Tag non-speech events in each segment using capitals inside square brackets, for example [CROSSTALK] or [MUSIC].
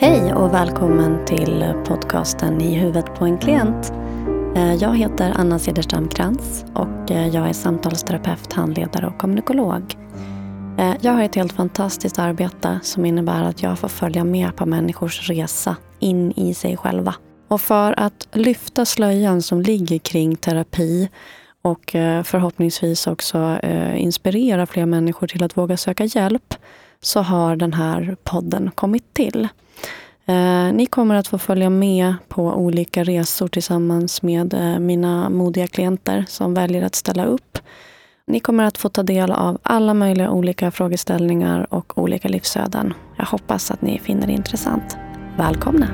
Hej och välkommen till podcasten I huvudet på en klient. Eh, jag heter Anna Cederstam Krantz och eh, jag är samtalsterapeut, handledare och kommunikolog. Eh, jag har ett helt fantastiskt arbete som innebär att jag får följa med på människors resa in i sig själva. Och för att lyfta slöjan som ligger kring terapi och förhoppningsvis också inspirera fler människor till att våga söka hjälp så har den här podden kommit till. Eh, ni kommer att få följa med på olika resor tillsammans med eh, mina modiga klienter som väljer att ställa upp. Ni kommer att få ta del av alla möjliga olika frågeställningar och olika livsöden. Jag hoppas att ni finner det intressant. Välkomna!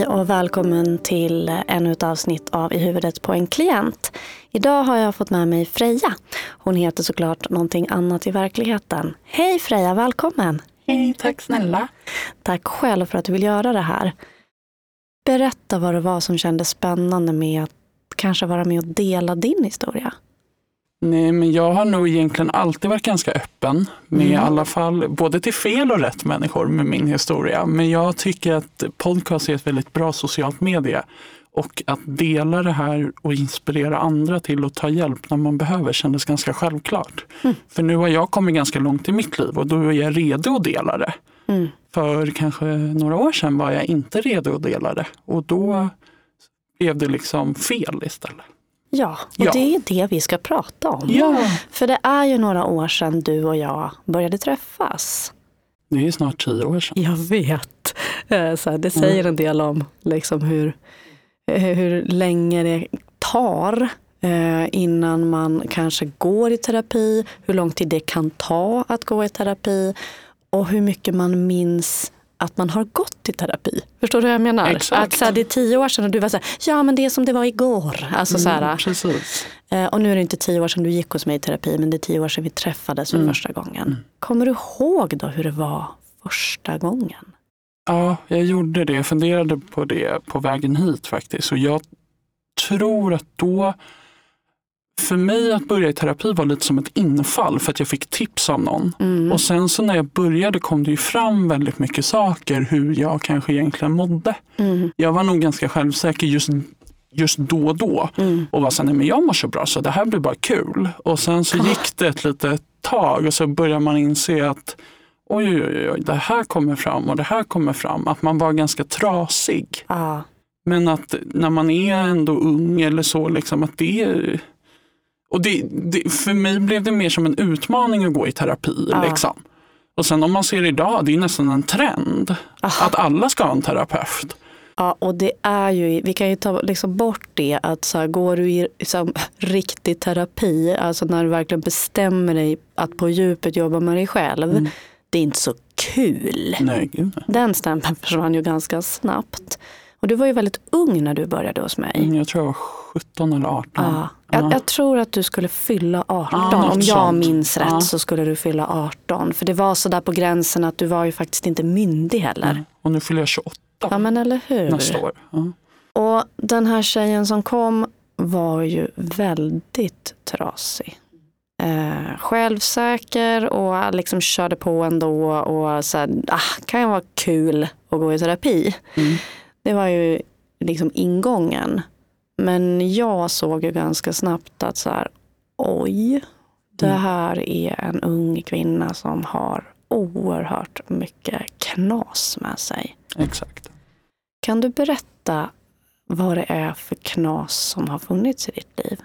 Hej och välkommen till ännu ett avsnitt av I huvudet på en klient. Idag har jag fått med mig Freja. Hon heter såklart någonting annat i verkligheten. Hej Freja, välkommen! Hej, tack snälla! Tack själv för att du vill göra det här. Berätta vad det var som kändes spännande med att kanske vara med och dela din historia. Nej, men jag har nog egentligen alltid varit ganska öppen med mm. i alla fall både till fel och rätt människor med min historia. Men jag tycker att podcast är ett väldigt bra socialt medie och att dela det här och inspirera andra till att ta hjälp när man behöver kändes ganska självklart. Mm. För nu har jag kommit ganska långt i mitt liv och då är jag redo att dela det. Mm. För kanske några år sedan var jag inte redo att dela det och då blev det liksom fel istället. Ja, och ja. det är det vi ska prata om. Ja. För det är ju några år sedan du och jag började träffas. Det är snart tio år sedan. Jag vet. Eh, så det säger en del om liksom hur, eh, hur länge det tar eh, innan man kanske går i terapi, hur lång tid det kan ta att gå i terapi och hur mycket man minns att man har gått i terapi. Förstår du vad jag menar? Exakt. Att så här, det är tio år sedan och du var så här, ja men det är som det var igår. Alltså, mm, så här, precis. Eh, och nu är det inte tio år sedan du gick hos mig i terapi, men det är tio år sedan vi träffades för mm. första gången. Mm. Kommer du ihåg då hur det var första gången? Ja, jag gjorde det. Jag funderade på det på vägen hit faktiskt. Och jag tror att då för mig att börja i terapi var lite som ett infall för att jag fick tips av någon. Mm. Och sen så när jag började kom det ju fram väldigt mycket saker hur jag kanske egentligen mådde. Mm. Jag var nog ganska självsäker just, just då och då mm. och var så nej men jag mår så bra så det här blir bara kul. Och sen så gick det ett litet tag och så började man inse att oj, oj, oj, det här kommer fram och det här kommer fram. Att man var ganska trasig. Ah. Men att när man är ändå ung eller så, liksom, att det är och det, det, för mig blev det mer som en utmaning att gå i terapi. Ja. Liksom. Och sen om man ser idag, det är nästan en trend Aha. att alla ska ha en terapeut. Ja, och det är ju, vi kan ju ta liksom bort det att så här, går du i liksom, riktig terapi, alltså när du verkligen bestämmer dig att på djupet jobba med dig själv, mm. det är inte så kul. Nej. Den stämpeln försvann ju ganska snabbt. Och du var ju väldigt ung när du började hos mig. Mm, jag tror jag var 17 eller 18. Ja. Jag, jag tror att du skulle fylla 18. Ja, Om jag sånt. minns rätt ja. så skulle du fylla 18. För det var så där på gränsen att du var ju faktiskt inte myndig heller. Mm. Och nu fyller jag 28. Ja men eller hur. Nästa år. Ja. Och den här tjejen som kom var ju väldigt trasig. Eh, självsäker och liksom körde på ändå och så här, ah, kan ju vara kul att gå i terapi. Mm. Det var ju liksom ingången. Men jag såg ju ganska snabbt att så här, oj, det mm. här är en ung kvinna som har oerhört mycket knas med sig. Exakt. Kan du berätta vad det är för knas som har funnits i ditt liv?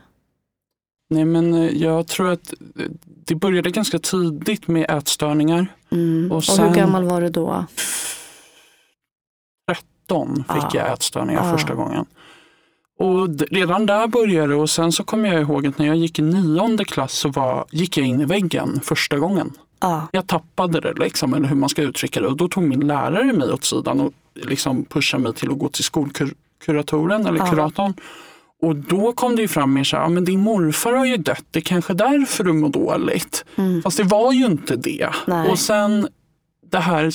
Nej, men eh, jag tror att det började ganska tidigt med ätstörningar. Mm. Och, sen, och hur gammal var du då? 13 fick ah. jag ätstörningar ah. första gången. Och redan där började det och sen så kommer jag ihåg att när jag gick i nionde klass så var, gick jag in i väggen första gången. Ah. Jag tappade det, liksom, eller hur man ska uttrycka det. Och då tog min lärare mig åt sidan och liksom pushade mig till att gå till skolkuratoren eller ah. kuratorn. Och då kom det fram mer så här, ja, men din morfar har ju dött, det är kanske därför du mår dåligt. Mm. Fast det var ju inte det. Nej. Och sen det här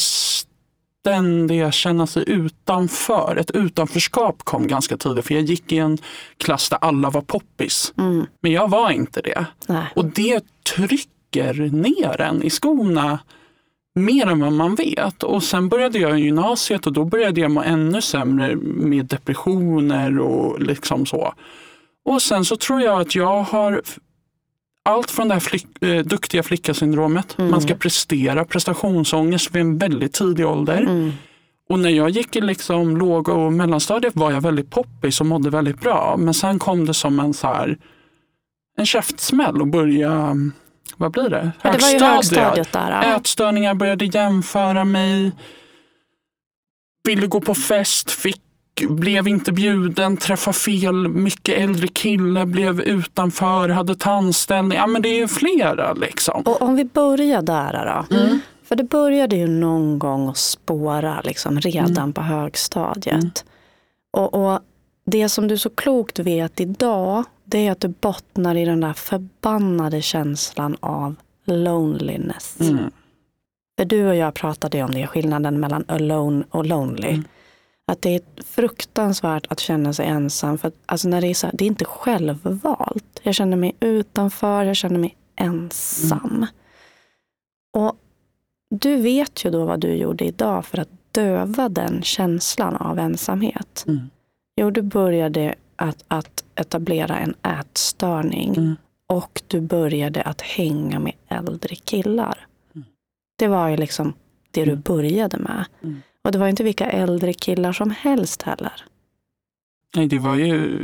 ständiga känna sig utanför. Ett utanförskap kom ganska tidigt för jag gick i en klass där alla var poppis. Mm. Men jag var inte det. Nej. Och det trycker ner en i skorna mer än vad man vet. Och sen började jag i gymnasiet och då började jag må ännu sämre med depressioner och liksom så. Och sen så tror jag att jag har allt från det här flick, eh, duktiga flicka-syndromet. Man ska prestera, prestationsångest vid en väldigt tidig ålder. Mm. Och när jag gick i liksom låg och mellanstadiet var jag väldigt poppis och mådde väldigt bra. Men sen kom det som en så här, en käftsmäll och börja, vad blir det? Ja, det var ju högstadiet där. ja. Ätstörningar, började jämföra mig. Ville gå på fest, fick, blev inte bjuden, träffade fel, mycket äldre kille, blev utanför, hade tandställning. Ja men det är flera liksom. Och om vi börjar där då. Mm. För det började ju någon gång att spåra liksom, redan Mm. på högstadiet. Och, och det som du så klokt vet idag, det är att du bottnar i den där förbannade känslan av loneliness. Mm. För du och jag pratade ju om det, skillnaden mellan alone och lonely. Mm. Att det är fruktansvärt att känna sig ensam. För att, alltså när det, är så här, det är inte självvalt. Jag känner mig utanför, jag känner mig ensam. Och du vet ju då vad du gjorde idag för att döva den känslan av ensamhet. Mm. Jo, du började att, att etablera en ätstörning Mm. och du började att hänga med äldre killar. Det var ju liksom det du började med. Mm. Och det var inte vilka äldre killar som helst heller. Nej, det var ju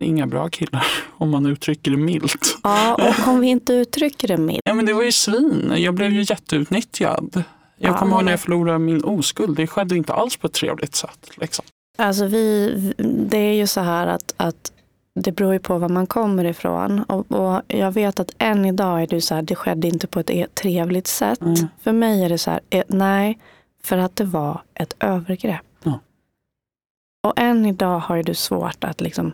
inga bra killar [LAUGHS] om man uttrycker det milt. Ja, och om vi inte uttrycker det milt. [LAUGHS] Ja, men det var ju svin. Jag blev ju jätteutnyttjad. Jag Ja. kommer ihåg när jag förlorade min oskuld. Det skedde inte alls på ett trevligt sätt. Liksom. Alltså vi, det är ju så här att, att det beror ju på var man kommer ifrån. Och, och jag vet att än idag är du så här, det skedde inte på ett e- trevligt sätt. Mm. För mig är det så här, eh, nej, för att det var ett övergrepp. Ja. Och än idag har du svårt att liksom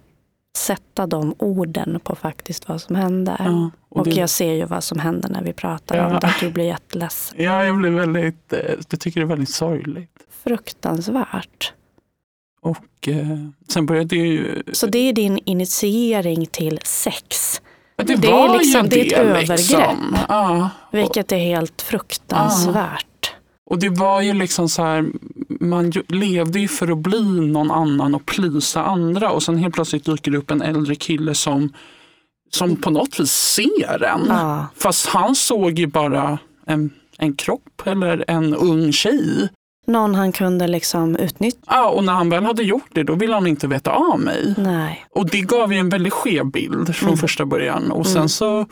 sätta de orden på faktiskt vad som hände. Ja, och Och det, jag ser ju vad som händer när vi pratar Ja. om det. Du blir jätteledsen. ja, jag blev väldigt, eh, jag tycker det är väldigt sorgligt. Fruktansvärt. Och eh, sen började det ju... Så det är din initiering till sex. det, det är var liksom- ju det är ett övergrepp. Liksom. Ja, Vilket är helt fruktansvärt. Och det var ju liksom så här, man levde ju för att bli någon annan och plisa andra och sen helt plötsligt dyker det upp en äldre kille som, som på något vis ser en. Ja. Fast han såg ju bara en, en kropp eller en ung tjej. Någon han kunde liksom utnyttja. Ja, och när han väl hade gjort det, då ville han inte veta av mig. Nej. Och det gav ju en väldigt skev bild från Mm. första början. Och sen så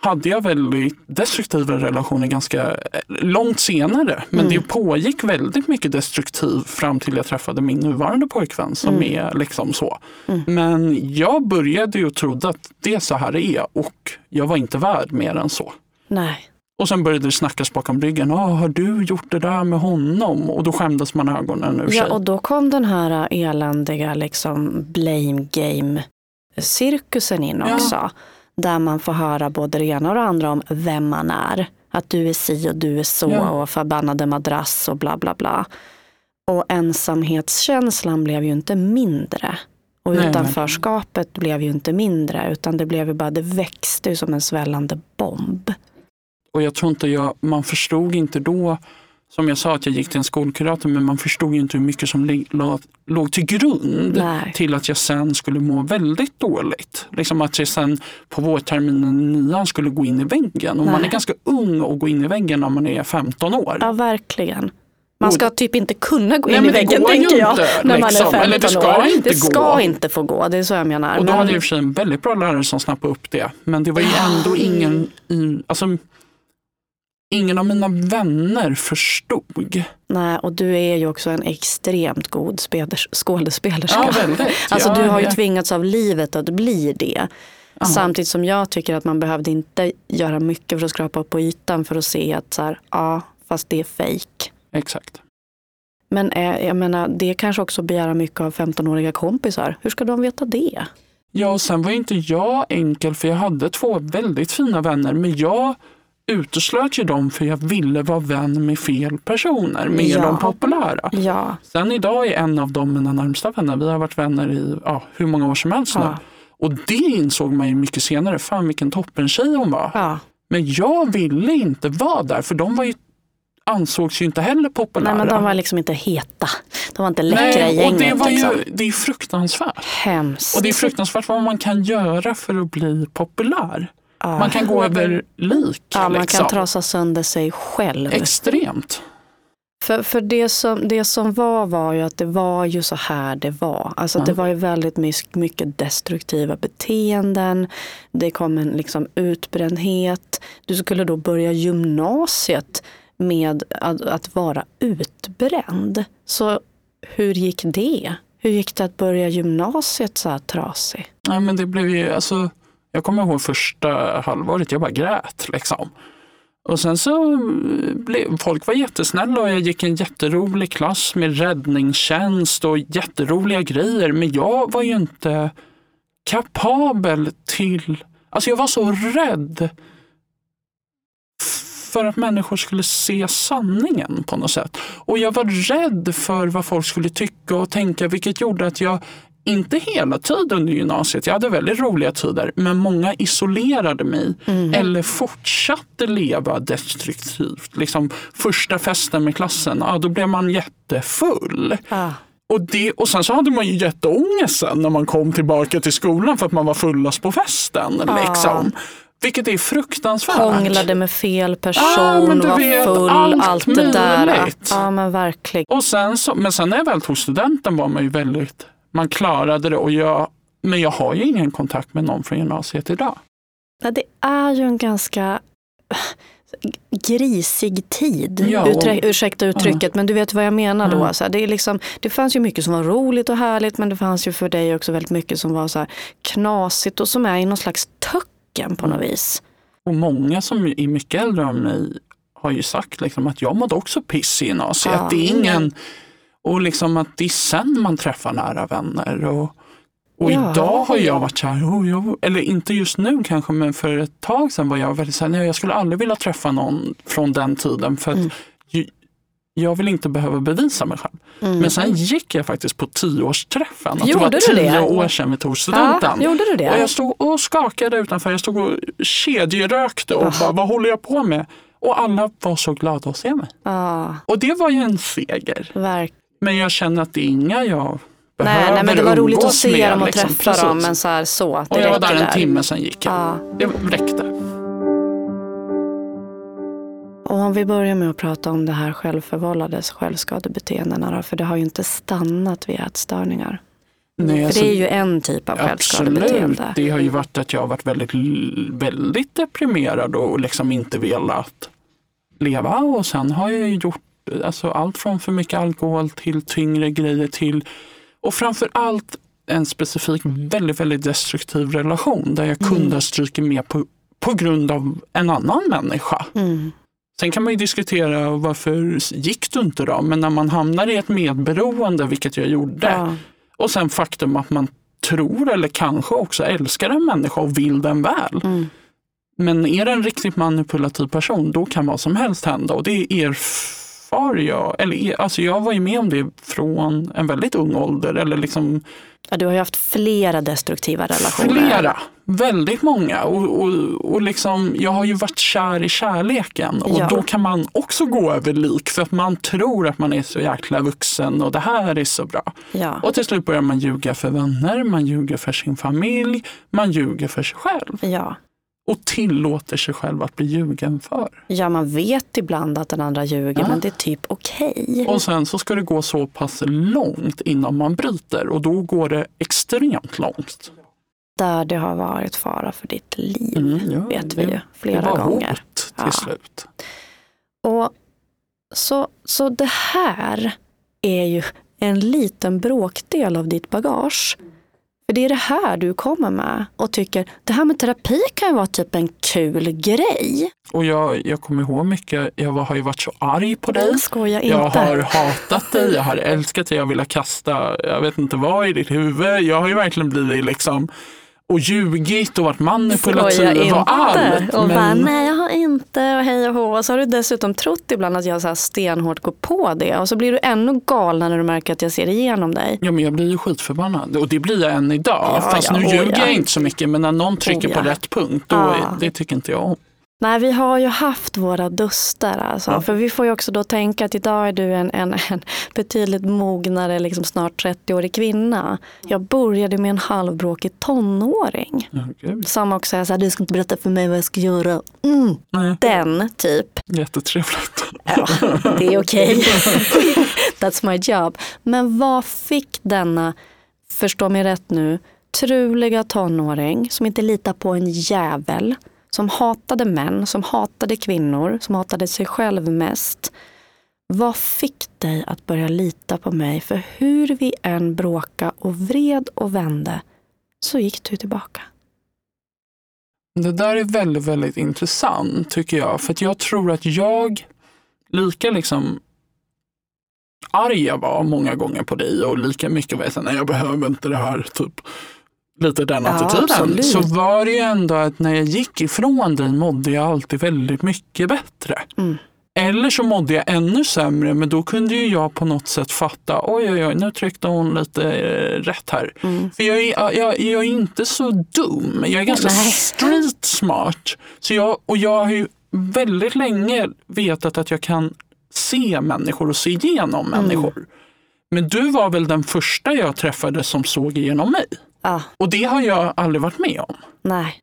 hade jag väldigt destruktiva relationer ganska eh, långt senare. Men Mm. det pågick väldigt mycket destruktiv fram till jag träffade min nuvarande pojkvän som Mm. är liksom så. Mm. Men jag började ju trodde att det är så här det är och jag var inte värd mer än så. Nej. Och sen började det snackas bakom ryggen. Ah, har du gjort det där med honom? Och då skämdes man ögonen ur sig. Ja, och då kom den här eländiga liksom blame game cirkusen in Ja. Där man får höra både det ena och det andra om vem man är. Att du är si och du är så Ja. och förbannade madrass och bla bla bla. Och ensamhetskänslan blev ju inte mindre. Och Nej, utanförskapet blev ju inte mindre utan det blev ju bara, det växte ju som en svällande bomb. Och jag tror inte jag, man förstod inte då, som jag sa att jag gick till en skolkurator, men man förstod ju inte hur mycket som låg till grund Nej. till att jag sen skulle må väldigt dåligt. Liksom att jag sen på vårterminen i nian skulle gå in i väggen. Och man är Nej. ganska ung och gå in i väggen när man är 15 år. Ja, verkligen. Man ska typ inte kunna gå Nej, in i men det väggen tänker jag. inte, när man liksom. är 15 Eller det ska år. inte det ska gå. inte få gå, det är så jag menar. Och då Men- hade jag i och för sig en väldigt bra lärare som snappade upp det. Men det var ju ändå ingen, i, alltså, ingen av mina vänner förstod. Nej, och du är ju också en extremt god spelers- skådespelerska. Ja, väldigt. [LAUGHS] Alltså du har ju tvingats av livet att bli det. Ja. Samtidigt som jag tycker att man behövde inte göra mycket för att skrapa upp på ytan för att se att så här, ja, fast det är fejk. Exakt. Men eh, jag menar, det kanske också begära mycket av 15-åriga kompisar. Hur ska de veta det? Ja, och sen var inte jag enkel för jag hade två väldigt fina vänner men jag uteslöt ju dem för jag ville vara vän med fel personer, med Ja. de populära. Ja, Sen idag är en av dem mina närmsta vänner. Vi har varit vänner i ja, hur många år som helst nu. Ja. Och det insåg man ju mycket senare. Fan vilken toppen tjej hon var. ja. Men jag ville inte vara där för de var ju, ansågs ju inte heller populära. Nej men de var liksom inte heta. De var inte läckra i Nej, och gänget. det, var liksom. ju, det är fruktansvärt. Hemskt. Och det är fruktansvärt vad man kan göra för att bli populär. Ja. Man kan gå över lik. ja, man liksom. kan trasa sönder sig själv. Extremt. För, för det, som, det som var var ju att det var ju så här det var. Alltså det Ja. var ju väldigt mycket destruktiva beteenden. Det kom en liksom utbrändhet. Du skulle då börja gymnasiet med att, att vara utbränd. Så hur gick det? Hur gick det att börja gymnasiet så här trasig? Ja, men det blev ju, alltså, jag kommer ihåg första halvåret, jag bara grät. Liksom. Och sen så mm, blev folk var jättesnälla och jag gick i en jätterolig klass med räddningstjänst och jätteroliga grejer. Men jag var ju inte kapabel till, alltså jag var så rädd för att människor skulle se sanningen på något sätt. Och jag var rädd för vad folk skulle tycka och tänka vilket gjorde att jag inte hela tiden under gymnasiet, jag hade väldigt roliga tider, men många isolerade mig eller fortsatte leva destruktivt. Liksom, första festen med klassen, ja, då blev man jättefull. Ah. Och, det, och sen så hade man ju jätteångest sen när man kom tillbaka till skolan för att man var fullast på festen. Ja. Liksom. Vilket är fruktansvärt. Hånglade med fel person, du var vet, full, allt allt, det där. möjligt. Ja men verkligen. Och sen så, men sen när jag väl tog studenten var man ju väldigt, man klarade det och jag, men jag har ju ingen kontakt med någon från gymnasiet idag. Ja, det är ju en ganska grisig tid. Ja. Uträ- ursäkta uttrycket, men du vet vad jag menar då. Ja. Så här, det, är liksom, det fanns ju mycket som var roligt och härligt, men det fanns ju för dig också väldigt mycket som var så här knasigt och som är i någon slags töcken på något vis. Och många som är mycket äldre än mig har ju sagt liksom att jag mådde också piss i gymnasiet. Ja. Det är ingen, och liksom att det är sen man träffar nära vänner. Och, och Ja. idag har jag varit så här, oh, jag, eller inte just nu kanske, men för ett tag sedan var jag väldigt så här, nej, jag skulle aldrig vilja träffa någon från den tiden. För att Mm. ju, jag vill inte behöva bevisa mig själv. Mm. Men sen gick jag faktiskt på tioårsträffen. Att det Gjorde var tio det? år sedan vi tog studenten. ja, gjorde du det? Och jag stod och skakade utanför. Jag stod och kedjerökte och Ah. bara, vad håller jag på med? Och alla var så glada att se mig. Ja, Och det var ju en seger. verk- Men jag känner att det är inga jag behöver nej, nej, men det var roligt att se med, dem och liksom. träffa Precis. dem. Men så här, så. Det Och jag var där en timme, sen gick jag. Ja. Det räckte. Och om vi börjar med att prata om det här självförvållade självskadebeteendena då, för det har ju inte stannat vid ätstörningar. Nej, För alltså, det är ju en typ av självskadebeteende. Absolut. Det har ju varit att jag har varit väldigt, väldigt deprimerad och liksom inte velat leva. Och sen har jag ju gjort alltså, allt från för mycket alkohol till tyngre grejer till och framför allt en specifik väldigt, väldigt destruktiv relation där jag kunde ha strukit med på, på grund av en annan människa. Mm. Sen kan man ju diskutera varför gick du inte då? Men när man hamnar i ett medberoende, vilket jag gjorde, Ja. och sen faktum att man tror eller kanske också älskar en människa och vill den väl. Mm. Men är det en riktigt manipulativ person, då kan vad som helst hända. Och det erfar jag, eller er- alltså jag var ju med om det från en väldigt ung ålder. Eller liksom Ja, du har ju haft flera destruktiva relationer. flera, väldigt många. Och, och, och liksom, jag har ju varit kär i kärleken och Ja. då kan man också gå över lik för att man tror att man är så jäkla vuxen och det här är så bra. Ja. Och till slut börjar man ljuga för vänner, man ljuger för sin familj, man ljuger för sig själv. Ja. Och tillåter sig själv att bli ljugen för. ja, man vet ibland att den andra ljuger, Ja. men det är typ okej. Och sen så ska det gå så pass långt innan man bryter och då går det extremt långt. Där det har varit fara för ditt liv, Mm, ja, vet vi det- ju flera det var gånger. hårt till Ja. slut. Och så, så det här är ju en liten bråkdel av ditt bagage. För det är det här du kommer med och tycker, det här med terapi kan ju vara typ en kul grej. Och jag, jag kommer ihåg mycket, jag var, har ju varit så arg på dig. Jag skojar inte. Jag har hatat dig, jag har älskat dig, jag har velat kasta, jag vet inte vad i ditt huvud. Jag har ju verkligen blivit liksom, och ljugit och varit manipulativ och allt. Och bara, Men, nej jag har inte och hej och hå. Och så har du dessutom trott ibland att jag så här stenhårt går på det. Och så blir du ännu galnare när du märker att jag ser igenom dig. ja, men jag blir ju skitförbannad och det blir jag än idag. Ja, Fast ja, nu ljuger ja. jag inte så mycket men när någon trycker Oh, på rätt punkt, då, det tycker inte jag om. Nej, vi har ju haft våra duster. Alltså. Ja. För vi får ju också då tänka att idag är du en, en, en betydligt mognare, liksom snart 30-årig kvinna. Jag började med en halvbråkig tonåring. Gud. Som också är så här, du ska inte berätta för mig vad jag ska göra. Mm, den typ. jättetrevligt. Ja, det är okej. [LAUGHS] That's my job. Men vad fick denna, förstå mig rätt nu, truliga tonåring som inte litar på en jävel, som hatade män, som hatade kvinnor, som hatade sig själv mest. Vad fick dig att börja lita på mig? För hur vi än bråka och vred och vände så gick du tillbaka. Det där är väldigt, väldigt intressant tycker jag. För att jag tror att jag, lika liksom arg jag var många gånger på dig och lika mycket var jag nej jag behöver inte det här, typ lite den Ja, attityden. absolut. Så var det ju ändå att när jag gick ifrån dig mådde jag alltid väldigt mycket bättre. Mm. Eller så mådde jag ännu sämre, men då kunde ju jag på något sätt fatta, oj oj oj, nu tryckte hon lite eh, rätt här. Mm. För jag är, jag, jag är inte så dum, jag är ganska Nej. street smart. Så jag, och jag har ju väldigt länge vetat att jag kan se människor och se igenom Mm. människor. Men du var väl den första jag träffade som såg igenom mig. Ja. Och det har jag aldrig varit med om. Nej.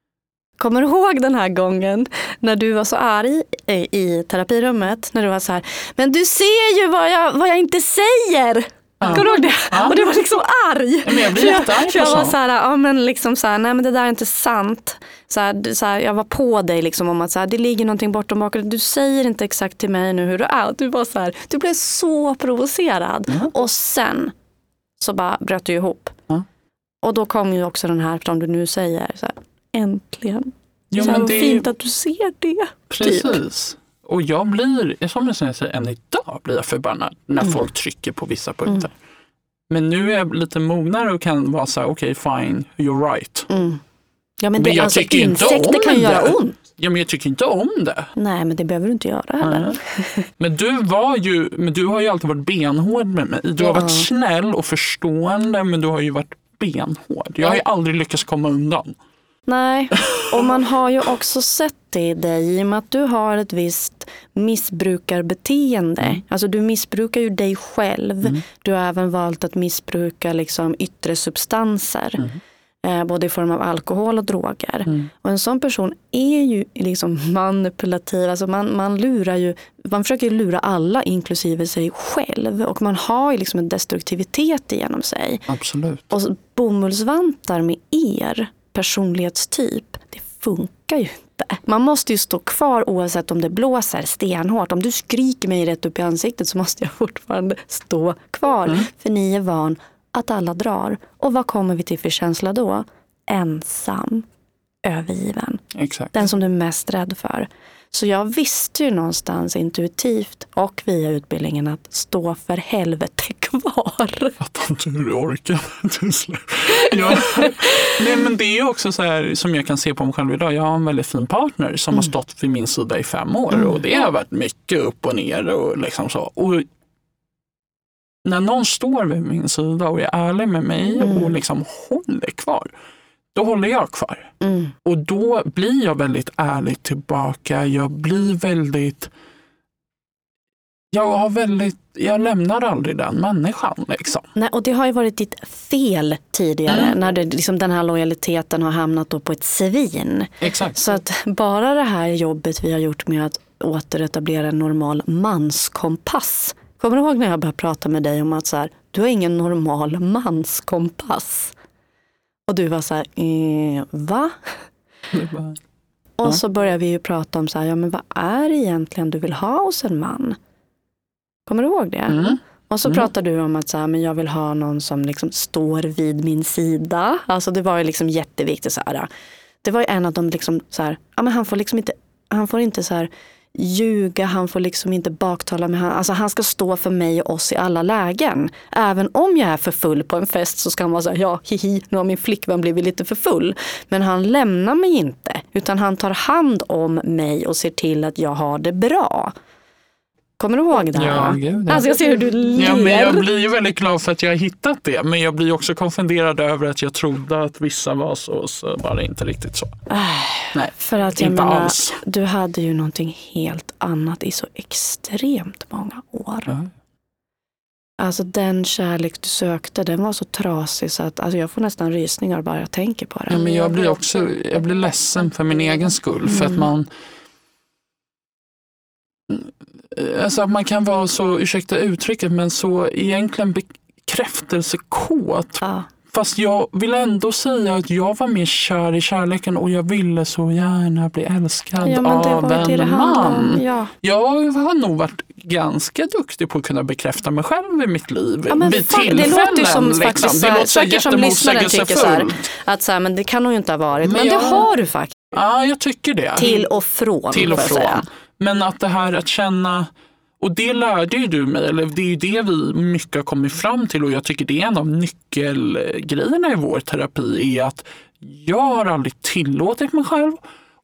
Kommer du ihåg den här gången när du var så arg i, i terapirummet? När du var så här, men du ser ju vad jag, vad jag inte säger. Ja. Kommer du ihåg det? Ja. Och du var liksom arg. Men jag blir För jag, jättearg för på jag var så här, ja men liksom så här, nej men det där är inte sant. Så här, så här, jag var på dig liksom om att så här, det ligger någonting bortom bakgrunden. Du säger inte exakt till mig nu hur du är. Du var så här, du blev så provocerad. Ja. Och sen så bara bröt du ihop. Ja. Och då kom ju också den här, som du nu säger, så här, äntligen. Jo, så här, det fint att du ser det. Typ. Precis. Och jag blir, som jag säger, än idag blir jag förbannad när Mm. folk trycker på vissa punkter. Men nu är jag lite mognare och kan vara så här, okej fine, you're right. Mm. Ja, men, Men det, jag alltså, tycker inte om kan det. göra ont. Ja, men jag tycker inte om det. Nej, men det behöver du inte göra heller. Nej. Men du var ju, men du har ju alltid varit benhård med mig. Du har Ja. varit snäll och förstående men du har ju varit benhård. Jag har ju aldrig lyckats komma undan. Nej, [LAUGHS] och man har ju också sett det i dig i och med att du har ett visst missbrukarbeteende. Mm. Alltså du missbrukar ju dig själv. Du har även valt att missbruka liksom yttre substanser. Mm. Eh, både i form av alkohol och droger. Mm. Och en sån person är ju liksom [LAUGHS] manipulativ. Alltså man, man, lurar ju, man försöker lura alla inklusive sig själv. Och man har ju liksom en destruktivitet igenom sig. Absolut. Och bomullsvantar med er personlighetstyp, det funkar ju inte. Man måste ju stå kvar oavsett om det blåser stenhårt. Om du skriker mig rätt upp i ansiktet så måste jag fortfarande stå kvar. För ni är van att alla drar. Och vad kommer vi till för känsla då? Ensam, övergiven. Exakt. Den som du är mest rädd för. Så jag visste ju någonstans intuitivt och via utbildningen att stå för helvete [LAUGHS] kvar. Fattar inte hur du orkar. [LAUGHS] Ja. Nej, men det är också så här som jag kan se på mig själv idag. Jag har en väldigt fin partner som har stått vid min sida i fem år och det har varit mycket upp och ner och liksom så. Och när någon står vid min sida och är ärlig med mig och liksom håller kvar, då håller jag kvar. Mm. Och då blir jag väldigt ärlig tillbaka. Jag blir väldigt... Jag har väldigt... Jag lämnar aldrig den människan liksom. Nej, och det har ju varit ditt fel tidigare Mm. när det, liksom, den här lojaliteten har hamnat då på ett svin. Exakt. Så att bara det här jobbet vi har gjort med att återetablera en normal manskompass. Kommer du ihåg när jag började prata med dig om att så här, du har ingen normal manskompass? Och du var så här, eh, va? Bara- Och Ja. så började vi ju prata om så här, ja men vad är det egentligen du vill ha hos en man? Kommer du ihåg det? Mm. Och så Mm. pratade du om att så här, men jag vill ha någon som liksom står vid min sida. Alltså det var ju liksom jätteviktigt. Så här. Det var ju en av de, liksom, så här, ja, men han får liksom inte, han får inte så här, ljuga, han får liksom inte baktala mig. Alltså han ska stå för mig och oss i alla lägen. Även om jag är för full på en fest så ska han vara så här, ja hihi, nu har min flickvän blivit lite för full. Men han lämnar mig inte, utan han tar hand om mig och ser till att jag har det bra. Kommer du ihåg det? Ja, gud, ja. Alltså jag ser hur du ler. Ja, men jag blir ju väldigt glad för att jag har hittat det. Men jag blir också konfunderad över att jag trodde att vissa var så, så var det inte riktigt så. Nej, För att jag inte menar, alls. du hade ju någonting helt annat i så extremt många år. Ja. Alltså den kärlek du sökte, den var så trasig så att alltså, jag får nästan rysningar bara jag tänker på det. Ja, men jag blir också jag blir ledsen för min egen skull. För att Mm. man Alltså att man kan vara så, ursäkta uttrycket, men så egentligen bekräftelsekåt. Ja. Fast jag vill ändå säga att jag var mer kär i kärleken och jag ville så gärna bli älskad ja, det av ju det det en man. Ja. Jag har nog varit ganska duktig på att kunna bekräfta mig själv i mitt liv. Ja, men vid fan, det tillfällen. låter ju som liksom. faktiskt det låter säkert som lyssnaren tycker så här. Att så här, men det kan nog inte ha varit. Men, Men det jag- har du faktiskt. Ja, jag tycker det. Till och från. till och från. Men att det här att känna, och det lärde ju du mig, eller det är ju det vi mycket har kommit fram till och jag tycker det är en av nyckelgrejerna i vår terapi är att jag har aldrig tillåtit mig själv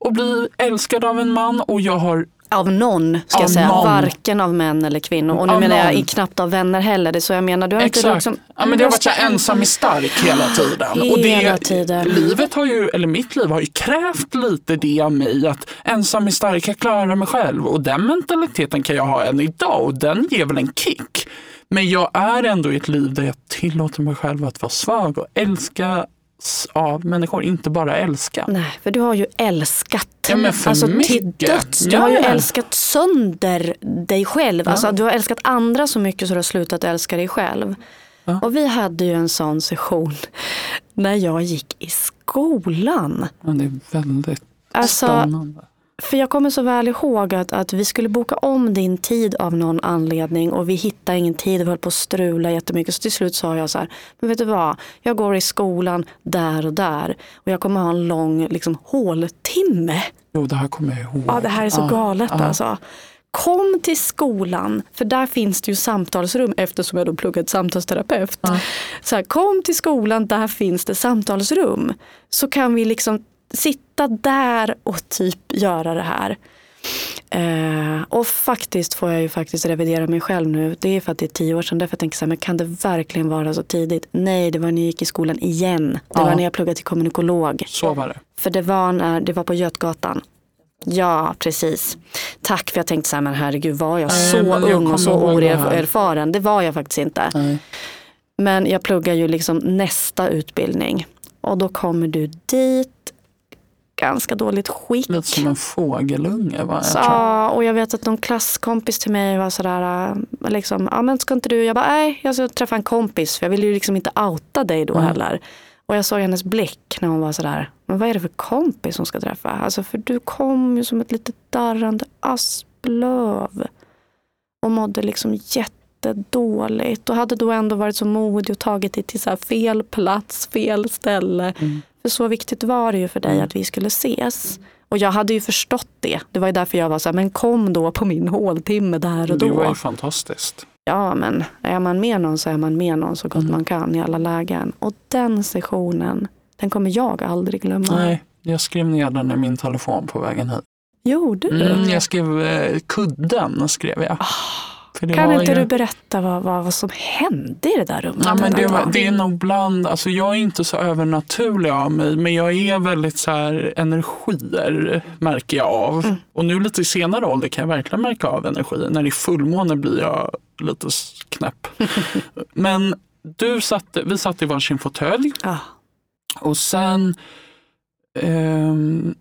att bli älskad av en man och jag har av någon, ska Av jag säga. någon. Varken av män eller kvinnor. Och nu Av menar jag någon. i knappt av vänner heller. Det är så jag menar. Du har inte Exakt. liksom, ja, men det har varit så här, ensam är stark hela tiden. och det, Hela tiden. Livet har ju, eller mitt liv har ju krävt lite det av mig. Att ensam är stark, jag klarar mig själv. Och den mentaliteten kan jag ha än idag och den ger väl en kick. Men jag är ändå i ett liv där jag tillåter mig själv att vara svag och älska av människor, inte bara älska. Nej, för du har ju älskat. Ja, men för alltså till döds. Du Ja, har ju ja. älskat sönder dig själv. Alltså, du har älskat andra så mycket så du har slutat älska dig själv. Ja. Och vi hade ju en sån session [LAUGHS] när jag gick i skolan. Men det är väldigt Alltså, spännande. För jag kommer så väl ihåg att, att vi skulle boka om din tid av någon anledning och vi hittade ingen tid, vi höll på att strula jättemycket. Så till slut sa jag så här, men vet du vad, jag går i skolan där och där och jag kommer ha en lång liksom, håltimme. Jo, det här kommer jag ihåg. Ja, det här är så Ja, galet ja. alltså. Kom till skolan, för där finns det ju samtalsrum eftersom jag då pluggat samtalsterapeut. Ja. Så här, kom till skolan, där finns det samtalsrum. Så kan vi liksom sitta där och typ göra det här. Eh, och faktiskt får jag ju faktiskt revidera mig själv nu. Det är för att det är tio år sedan. Därför jag tänker så här, men kan det verkligen vara så tidigt? Nej, det var när jag gick i skolan igen. Det Ja. var när jag pluggade till kommunikolog. Så var det. För det var, när, det var på Götgatan. Ja, precis. Tack för jag tänkte så här, men herregud var jag Nej, så jag ung och så oerfaren? Det var jag faktiskt inte. Nej. Men jag pluggar ju liksom nästa utbildning. Och då kommer du dit, ganska dåligt skick. Lite som en fågelunge. Va? Så, ja, och jag vet att någon klasskompis till mig var sådär, äh, liksom, ja men ska inte du, jag bara nej, jag ska träffa en kompis för jag vill ju liksom inte outa dig då Mm. heller. Och jag såg hennes blick när hon var sådär, men vad är det för kompis hon ska träffa? Alltså för du kom ju som ett litet darrande asplöv. Och mådde liksom jättedåligt. Och hade då ändå varit så modig och tagit dig till så fel plats, fel ställe. Mm. För så viktigt var det ju för dig Mm. att vi skulle ses. Och jag hade ju förstått det. Det var ju därför jag var så här, men kom då på min håltimme där och Det var då. ju fantastiskt. Ja men är man med någon så är man med någon så gott Mm. man kan i alla lägen. Och den sessionen, den kommer jag aldrig glömma. Nej, jag skrev ner den i min telefon på vägen hit. Gjorde du? Mm, jag skrev eh, kudden. skrev jag. Det kan inte ju... du berätta vad, vad, vad som hände i det där rummet? Ja, men det, var, det är nog bland, alltså jag är inte så övernaturlig av mig men jag är väldigt så här energier märker jag av. Mm. Och nu lite i senare ålder kan jag verkligen märka av energi. När det är fullmåne blir jag lite knäpp. [LAUGHS] men du satt, vi satt i varsin fåtölj Ja. och sen ehm,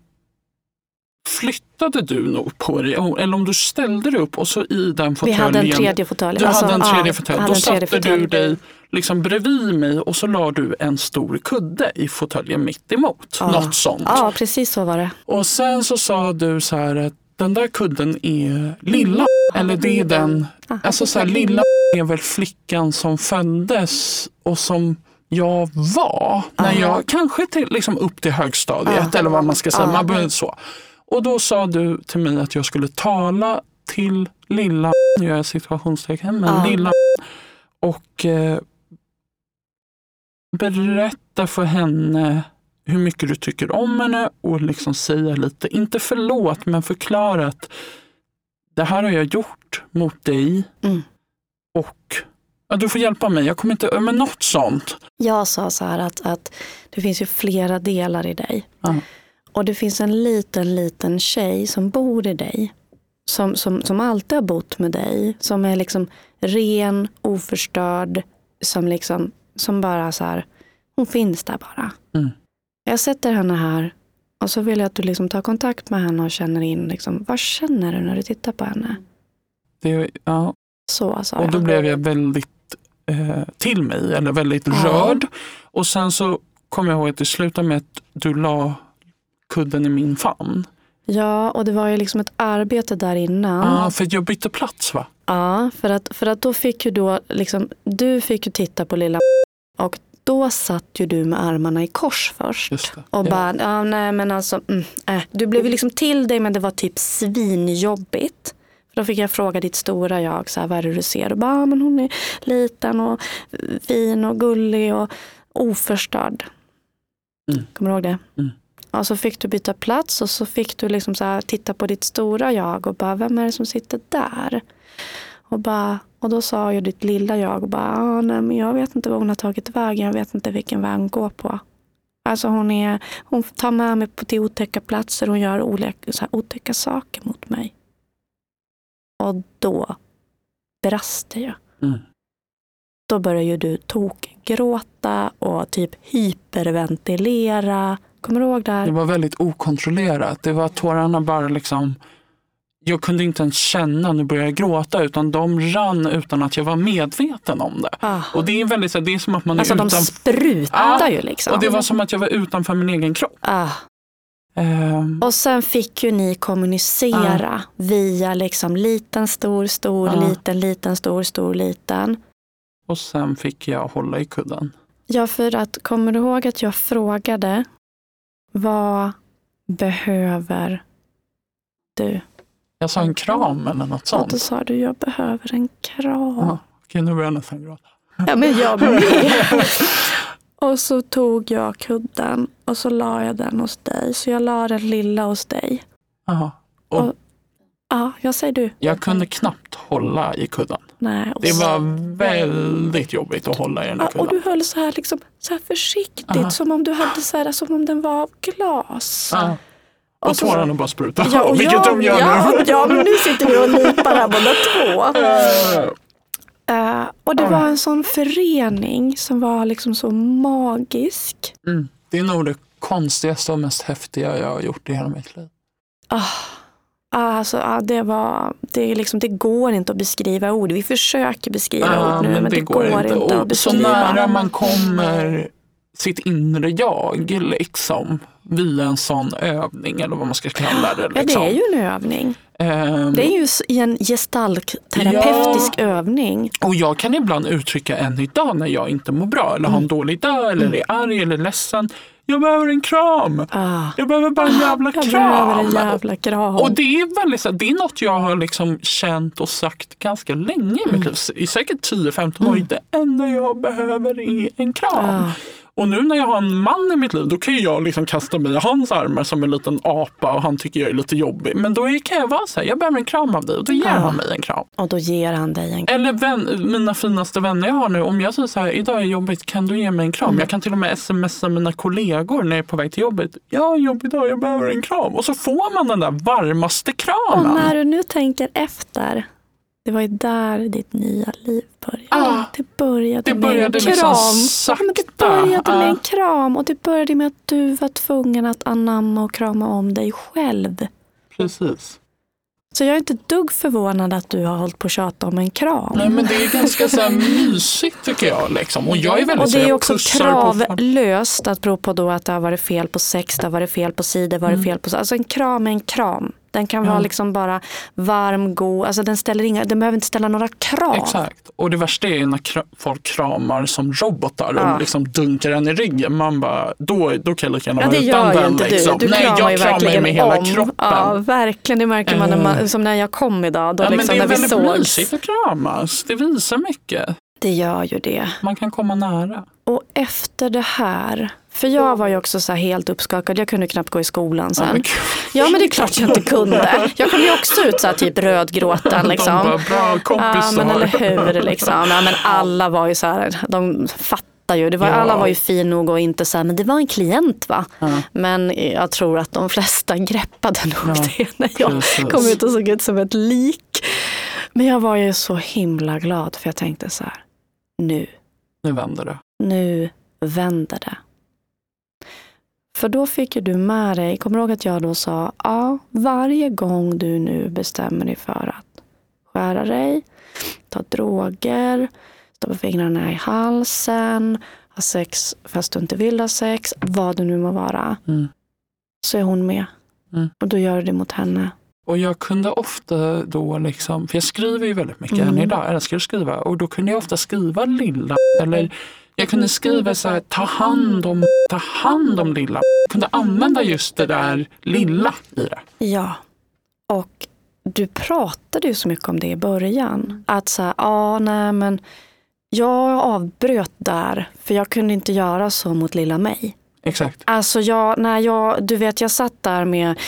flyttade du nog på dig, eller om du ställde dig upp och så i den Vi fåtöljen. hade en tredje fåtölj. Du Alltså, hade en ja, tredje jag fåtölj. Då satte du fåtölj. dig liksom bredvid mig och så la du en stor kudde i fåtöljen mitt emot. Ja. Något sånt. Ja, precis så var det. Och sen så sa du så här att den där kudden är lilla. Eller det är den, alltså så här, lilla är väl flickan som föddes och som jag var när jag kanske till, liksom upp till högstadiet eller vad man ska säga. Man började så. Och då sa du till mig att jag skulle tala till lilla nu gör jag situationstecken, men Ja. lilla och eh, berätta för henne hur mycket du tycker om henne och liksom säga lite, inte förlåt, men förklara att det här har jag gjort mot dig Mm. och ja, du får hjälpa mig, jag kommer inte, men något sånt. Jag sa så här att, att det finns ju flera delar i dig. Ja. Och det finns en liten, liten tjej som bor i dig. Som, som, som alltid har bott med dig. Som är liksom ren, oförstörd. Som liksom, som bara så här, hon finns där bara. Mm. Jag sätter henne här. Och så vill jag att du liksom tar kontakt med henne och känner in, liksom, vad känner du när du tittar på henne? Det, ja, Så sa och då jag. blev jag väldigt eh, till mig, eller väldigt Ja. rörd. Och sen så kom jag ihåg att det slutade med att du la kudden i min famn. Ja, och det var ju liksom ett arbete där innan. Ja, för jag bytte plats va? Ja, för att, för att då fick ju då, liksom, du fick ju titta på lilla [LAUGHS] och då satt ju du med armarna i kors först. Och Ja. bara, ja, nej men alltså, mm, äh. du blev ju liksom till dig men det var typ svinjobbigt. För då fick jag fråga ditt stora jag, så här, vad är det du ser? Och bara, ja, men hon är liten och fin och gullig och oförstörd. Mm. Kommer du ihåg det? Mm. Och så fick du byta plats och så fick du liksom så här, titta på ditt stora jag och bara, vem är det som sitter där? Och, bara, och då sa ju ditt lilla jag och bara, ah, nej, men jag vet inte var hon har tagit vägen, jag vet inte vilken väg hon går på. Alltså hon, är, hon tar med mig på till otäcka platser, hon gör olika, så här, otäcka saker mot mig. Och då brast det ju. Mm. Då börjar ju du tokgråta och typ hyperventilera. Kommer du ihåg det här? Det var väldigt okontrollerat. Det var tårarna bara liksom jag kunde inte ens känna nu började jag gråta utan de rann utan att jag var medveten om det. Ah. Och det är väldigt så det är som att man Alltså är de utan, sprutar Ja, ju liksom. och det var som att jag var utanför min egen kropp. ah. Ehm, Och sen fick ju ni kommunicera via liksom liten, stor, stor, Ja. liten, liten, stor, stor, liten. och sen fick jag hålla i kudden. Ja, för att kommer du ihåg att jag frågade vad behöver du? Jag sa en kram eller något Och då sånt. sa du, jag behöver en kram. Ja, Okej, nu börjar jag nästan gråta. Ja, men jag med. [LAUGHS] och så tog jag kudden och så la jag den hos dig. Så jag la den lilla hos dig. Jaha. Och Och- Ja, jag säger du. jag kunde knappt hålla i kudden. Nej. Det var väldigt jobbigt att hålla i den där Ja, och kudden. du höll så här, liksom, så här försiktigt, Aha. som om du hade så här, som om den var av glas. Ja. Och, Och så- tårarna bara sprutade. Ja, och Vilket jag, de gör ja, nu. ja, men nu sitter vi och lipar här båda två. Eh, och det var en sån förening som var liksom så magisk. Mm. Det är nog det konstigaste och mest häftiga jag har gjort i hela mitt liv. Ah, alltså, det, var, det, är liksom, det går inte att beskriva ord. Vi försöker beskriva Ja, ord nu, men, det, går inte, Och att så beskriva. nära man kommer sitt inre jag liksom via en sån övning eller vad man ska kalla det. Ja, det Liksom. är ju en övning. Ehm, Det är ju en gestaltterapeutisk övning. Och jag kan ibland uttrycka än idag när jag inte mår bra eller har Mm. en dålig dag eller är arg eller ledsen. Jag behöver en kram. Ah, Jag behöver bara en jävla jag kram. behöver en jävla kram. Och det är väldigt så det är något jag har liksom känt och sagt ganska länge i Mm. mitt liv. I säkert 10-15 år. Det enda jag behöver är en kram. Ah. Och nu när jag har en man i mitt liv då kan jag liksom kasta mig i hans armar som en liten apa och han tycker jag är lite jobbig. Men då är- kan jag vara så här, jag behöver en kram av dig och då ger Ja. han mig en kram. Och då ger han dig en Eller vän, mina finaste vänner jag har nu, om jag säger så här, idag är jobbigt, kan du ge mig en kram? Mm. Jag kan till och med smsa mina kollegor när jag är på väg till jobbet. Jag har en jobbig dag, jag behöver en kram. Och så får man den där varmaste Och kramen. när du nu tänker efter, det var ju där ditt nya liv började. Ah, det började, det med började en liksom kram. Ja, men det sakta. började med Ah. en kram och det började med att du var tvungen att anamma och krama om dig själv. Precis. Så jag är inte dugg förvånad att du har hållit på att tjata om en kram. Nej men det är ganska så här mysigt tycker jag. Liksom. Och jag är väldigt och så det är jag också kravlöst att bero på då att det har varit fel på sex, det har varit fel på sidor, det har varit Mm. fel på... Alltså en kram är en kram. Den kan Ja. vara liksom bara varm, god. Alltså den, ställer inga, den behöver inte ställa några krav. Exakt. Och det värsta är när kra- folk kramar som robotar Ja. och liksom dunkar en i ryggen. Man bara, då, då kan jag lika gärna Ja, vara det utan gör vän. inte liksom. du. Du Nej, kramar jag kramar ju med hela om. kroppen. Ja, verkligen. Det märker man, när man som när jag kom idag. Då Ja, men liksom, det är väldigt sågs. mysigt att kramas. Det visar mycket. Det gör ju det. Man kan komma nära. Och efter det här, för jag var ju också så helt uppskakad. Jag kunde knappt gå i skolan sen. gud. Ja men det är klart jag inte kunde. Jag kom ju också ut så här typ rödgråten [LAUGHS] De liksom. bara, bra kompisar. Ja men eller hur liksom. Ja, men alla var ju så här, de fattar ju. Det var, Ja. Alla var ju fin nog och inte så här, men det var en klient va. Ja. Men jag tror att de flesta greppade nog Ja, det när jag precis. kom ut och såg ut som ett lik. Men jag var ju så himla glad för jag tänkte så här, nu, Nu vänder det. nu vänder det. För då fick ju du med dig, kommer du ihåg att jag då sa, ja, varje gång du nu bestämmer dig för att skära dig, ta droger, stoppa fingrarna i halsen, ha sex fast du inte vill ha sex, vad det nu må vara, Mm. så är hon med. Mm. Och då gör du det mot henne. Och jag kunde ofta då, liksom, för jag skriver ju väldigt mycket Mm. än idag, jag älskar att skriva, och då kunde jag ofta skriva lilla, eller jag kunde skriva så här, ta hand om, ta hand om lilla. Jag kunde använda just det där lilla i det. Ja. Och du pratade ju så mycket om det i början. Att så här, ja, nej men jag avbröt där för jag kunde inte göra så mot lilla mig. Exakt. Alltså jag, när jag, du vet jag satt där med,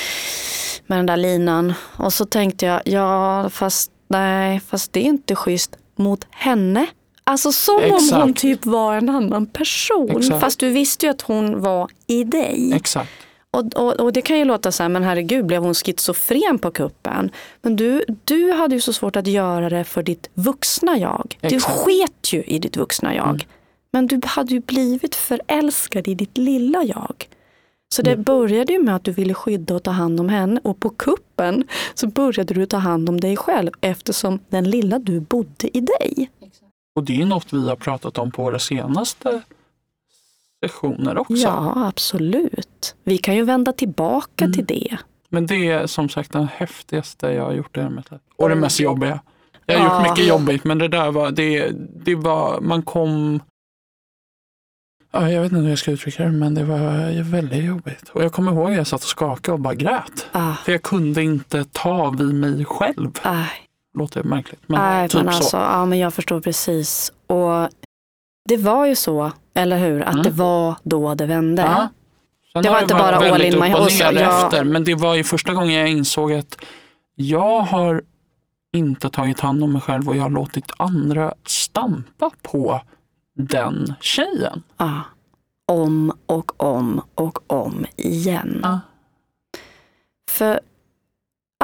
med den där linan och så tänkte jag, ja fast nej, fast det är inte schysst mot henne. Alltså som om Exakt. hon typ var en annan person. Exakt. Fast du visste ju att hon var i dig. Exakt. Och, och, och det kan ju låta så här, men herregud blev hon schizofren på kuppen? Men du, du hade ju så svårt att göra det för ditt vuxna jag. Du Exakt. sket ju i ditt vuxna jag. Mm. Men du hade ju blivit förälskad i ditt lilla jag. Så det Mm. började ju med att du ville skydda och ta hand om henne och på kuppen så började du ta hand om dig själv eftersom den lilla du bodde i dig. Och det är något vi har pratat om på våra senaste sessioner också. Ja, absolut. Vi kan ju vända tillbaka Mm. till det. Men det är som sagt den häftigaste jag har gjort i mitt liv. Och det mest jobbiga. Jag har Ja. gjort mycket jobbigt men det där var, det, det var, man kom Ja, jag vet inte hur jag ska uttrycka det, men det var väldigt jobbigt. Och jag kommer ihåg att jag satt och skakade och bara grät. Ah, För jag kunde inte ta vid mig själv. aj. Låter märkligt, men Nej, typ men alltså, så. ja, men jag förstår precis. Och det var ju så, eller hur, att Mm. det var då det vände. Ja. Det var inte bara all in my- ner ja. efter, men det var ju första gången jag insåg att jag har inte tagit hand om mig själv och jag har låtit andra stampa på den tjejen. Ja. Om och om och om igen. Ja. För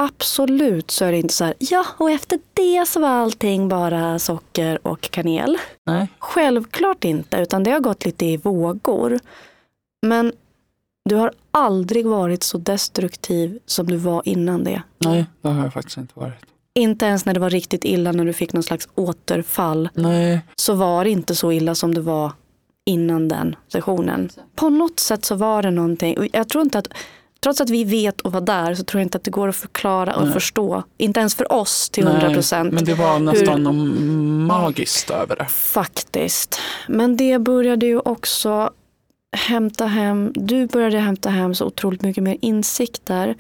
absolut så är det inte så här, ja och efter det så var allting bara socker och kanel. Nej. Självklart inte, utan det har gått lite i vågor. Men du har aldrig varit så destruktiv som du var innan det. Nej, det har jag faktiskt inte varit. Inte ens när det var riktigt illa när du fick någon slags återfall Nej, så var det inte så illa som det var innan den sessionen. På något sätt så var det någonting. Jag tror inte att, trots att vi vet och var där så tror jag inte att det går att förklara och Nej. förstå. Inte ens för oss till 100 nej, procent. men det var nästan något magiskt över det. Faktiskt. Men det började ju också hämta hem, du började hämta hem så otroligt mycket mer insikter.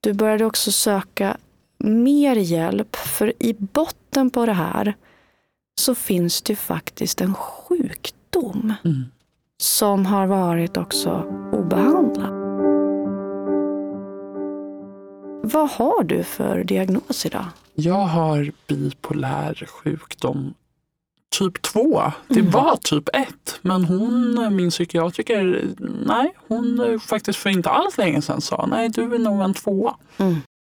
Du började också söka mer hjälp, för i botten på det här så finns det ju faktiskt en sjukdom Mm. som har varit också obehandlad. Vad har du för diagnos idag? Jag har bipolär sjukdom typ 2. Det Mm. var typ 1. Men hon, min psykiatriker, nej, hon faktiskt för inte alls länge sedan sa nej, du är nog en tvåa.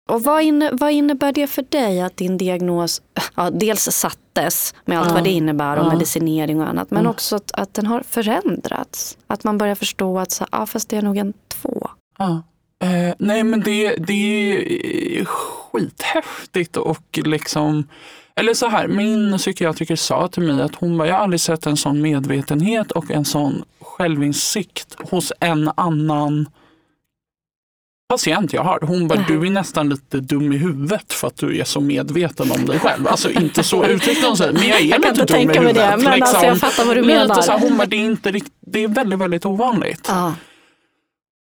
Och vad, inne, vad innebär det för dig att din diagnos ja, dels sattes med allt Ja. vad det innebär och Ja. medicinering och annat men Mm. också att, att den har förändrats? Att man börjar förstå att så, ja, fast det är nog en två. Ja. Eh, nej men det, det är skithäftigt och liksom eller så här, min psykiatriker sa till mig att hon bara, jag har aldrig sett en sån medvetenhet och en sån självinsikt hos en annan patient jag har. Hon bara, du är nästan lite dum i huvudet för att du är så medveten om dig själv. Alltså inte så uttryckte hon sig, men jag är Jag lite dum i mig det, huvudet. men alltså, jag fattar vad du menar. Så här, hon bara, det är, inte, rikt- det är väldigt, väldigt ovanligt. Ja.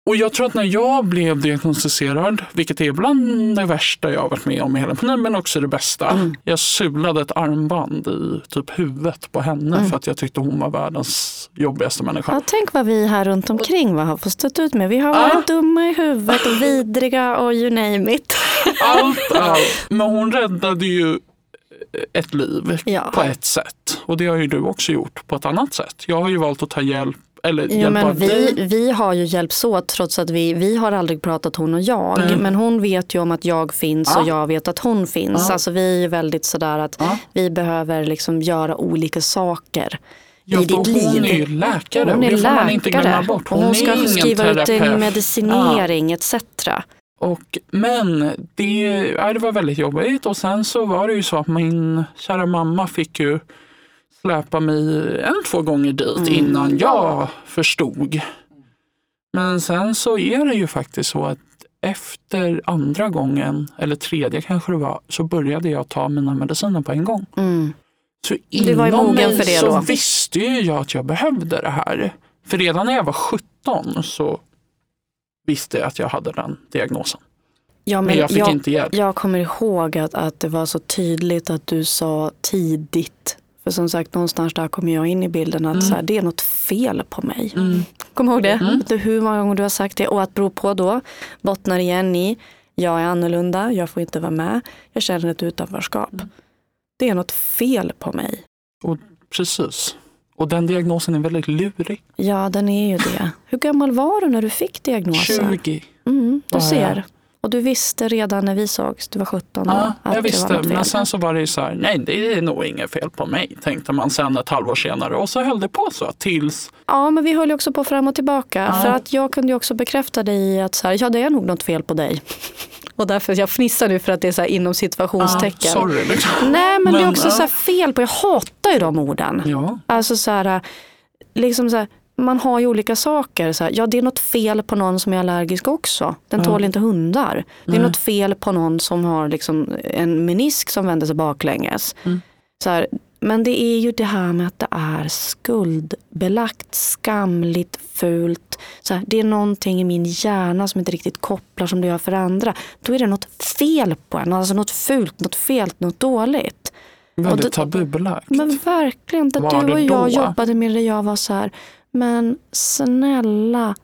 Och jag tror att när jag blev diagnostiserad, vilket är bland det värsta jag har varit med om i hela liv, men också det bästa. Mm. Jag sulade ett armband i typ huvudet på henne Mm. för att jag tyckte hon var världens jobbigaste människa. Ja, tänk vad vi här runt omkring vad har fått stått ut med. Vi har varit dumma i huvudet och vidriga och you name it. Allt, allt. Men hon räddade ju ett liv Ja. på ett sätt. Och det har ju du också gjort på ett annat sätt. Jag har ju valt att ta hjälp, eller hjälpa men vi, dig. vi har ju hjälpts åt trots att vi, vi har aldrig pratat hon och jag. Nej. Men hon vet ju om att jag finns Ja. och jag vet att hon finns. Ja. Alltså vi är ju väldigt sådär att Ja. vi behöver liksom göra olika saker Ja, i ditt liv. hon är ju läkare Hon är det får man inte glömma läkare bort. och hon ska skriva ut en medicinering etc. Och, men det, ja, det var väldigt jobbigt och sen så var det ju så att min kära mamma fick ju släpa mig en, två gånger dit Mm. innan jag förstod. Men sen så är det ju faktiskt så att efter andra gången, eller tredje kanske det var, så började jag ta mina mediciner på en gång. Mm. Så inom mig så då. visste ju jag att jag behövde det här. För redan när jag var 17 så visste jag att jag hade den diagnosen. Ja, Men men jag fick jag, inte hjälp. jag kommer ihåg att, att det var så tydligt att du sa tidigt. För som sagt, någonstans där kom jag in i bilden att så här, det är något fel på mig. Mm. Kom ihåg det? Mm. Du hur många gånger du har sagt det? Och att bero på då bottnar igen i jag är annorlunda, jag får inte vara med, jag känner ett utanförskap. Det är något fel på mig. Precis. Och den diagnosen är väldigt lurig. Ja, den är ju det. Hur gammal var du när du fick diagnosen? 20. Mm, du ser. Och du visste redan när vi sågs, du var 17 då, Ja, jag visste. Men sen så var det ju så här, nej det är nog inget fel på mig, tänkte man sen ett halvår senare. Och så höll det på så tills, Ja, men vi höll ju också på fram och tillbaka. Ja. För att jag kunde ju också bekräfta dig i att så här, ja, det är nog något fel på dig. [LAUGHS] Och därför, jag fnissar nu för att det är så här inom ah, situationstecken. sorry liksom. Nej, men, det är Men, också ja. så fel på, jag hatar ju de orden. Ja, Alltså så här, liksom så här, man har ju olika saker. Så här, ja, det är något fel på någon som är allergisk också. Den Ja. tål inte hundar. Det är något fel på någon som har liksom en menisk som vänder sig baklänges. Mm. Så här, men det är ju det här med att det är skuldbelagt, skamligt, fult. Så här, det är någonting i min hjärna som inte riktigt kopplar som det gör för andra. Då är det något fel på en, alltså något fult, något fel, något dåligt. väldigt tabubelagt. Men verkligen, där du och jag då? jobbade med det, jag var så här, men snälla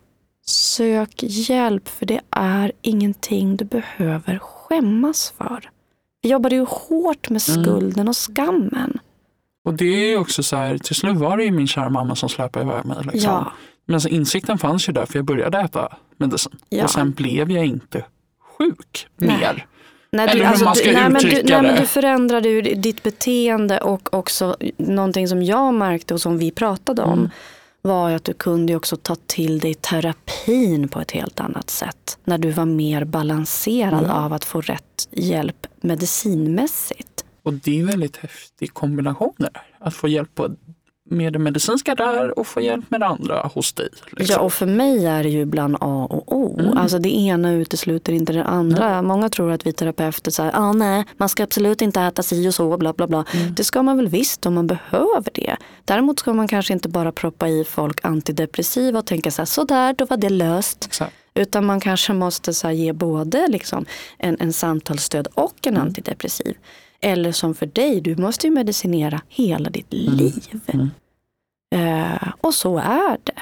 sök hjälp för det är ingenting du behöver skämmas för. Vi jobbade ju hårt med Mm. skulden och skammen. Och det är också så här, till slut var det ju min kära mamma som släpade iväg mig. Liksom. Ja, Men så insikten fanns ju där för jag började äta medicin. Ja. Och sen blev jag inte sjuk Nej. mer. Nej, Eller hur man ska du, nej, men du, uttrycka nej, men det. du förändrade ju ditt beteende och också någonting som jag märkte och som vi pratade om Mm. Var att du kunde också ta till dig terapin på ett helt annat sätt. När du var mer balanserad Mm. av att få rätt hjälp medicinmässigt. Och det är väldigt häftig kombination där. Att få hjälp på, med det medicinska där och få hjälp med det andra hos dig. Liksom. Ja, och för mig är det ju bland A och O. Mm. Alltså det ena utesluter inte det andra. Många tror att vi terapeuter säger, ah, nej, man ska absolut inte äta si och så, bla bla bla. Mm. Det ska man väl visst om man behöver det. Däremot ska man kanske inte bara proppa i folk antidepressiva och tänka så här, sådär, då var det löst. Exakt. Utan man kanske måste så här, ge både liksom, en, en samtalsstöd och en Mm. antidepressiv. Eller som för dig, du måste ju medicinera hela ditt liv. Mm. Eh, och så är det.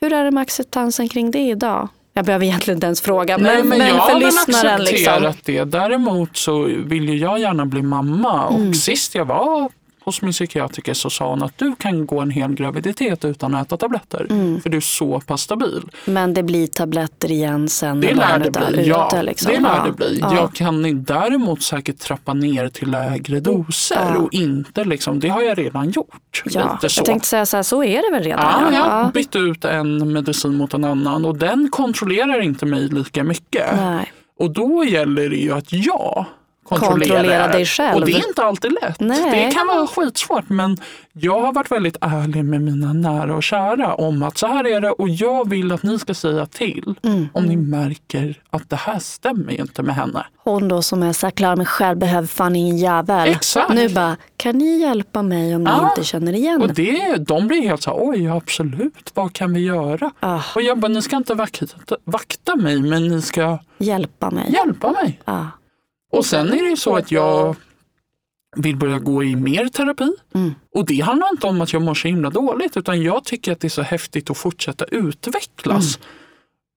Hur är det med acceptansen kring det idag? Jag behöver egentligen inte ens fråga, men, Nej, men, men jag för lyssnaren. accepterat Liksom. det. Däremot så vill ju jag gärna bli mamma. Och Mm. sist jag var hos min psykiatriker så sa hon att du kan gå en hel graviditet utan att äta tabletter. Mm. För du är så pass stabil. Men det blir tabletter igen sen Det när barnet är ute. Ja, liksom. det lär Ja, det bli. ja. Jag kan däremot säkert trappa ner till lägre doser Ja. och inte liksom, det har jag redan gjort. Ja, lite så. jag tänkte säga så här, så är det väl redan? Ja, jag ja. har bytt ut en medicin mot en annan och den kontrollerar inte mig lika mycket. Nej. Och då gäller det ju att jag kontrollera, Kontrollera dig själv. Och det är inte alltid lätt. Nej. Det kan vara skitsvårt men jag har varit väldigt ärlig med mina nära och kära om att så här är det och jag vill att ni ska säga till Mm. om ni märker att det här stämmer inte med henne. Hon då som är så här, klar mig själv behöver fan ingen jävel. Exakt. Nu bara, kan ni hjälpa mig om ni Ja. inte känner igen? Och det, de blir helt så här, oj absolut, vad kan vi göra? Ah, Och jag bara, ni ska inte vakta, vakta mig men ni ska hjälpa mig. hjälpa mig. Ah. Och sen är det ju så att jag vill börja gå i mer terapi. Mm. Och det handlar inte om att jag mår så himla dåligt utan jag tycker att det är så häftigt att fortsätta utvecklas. Mm.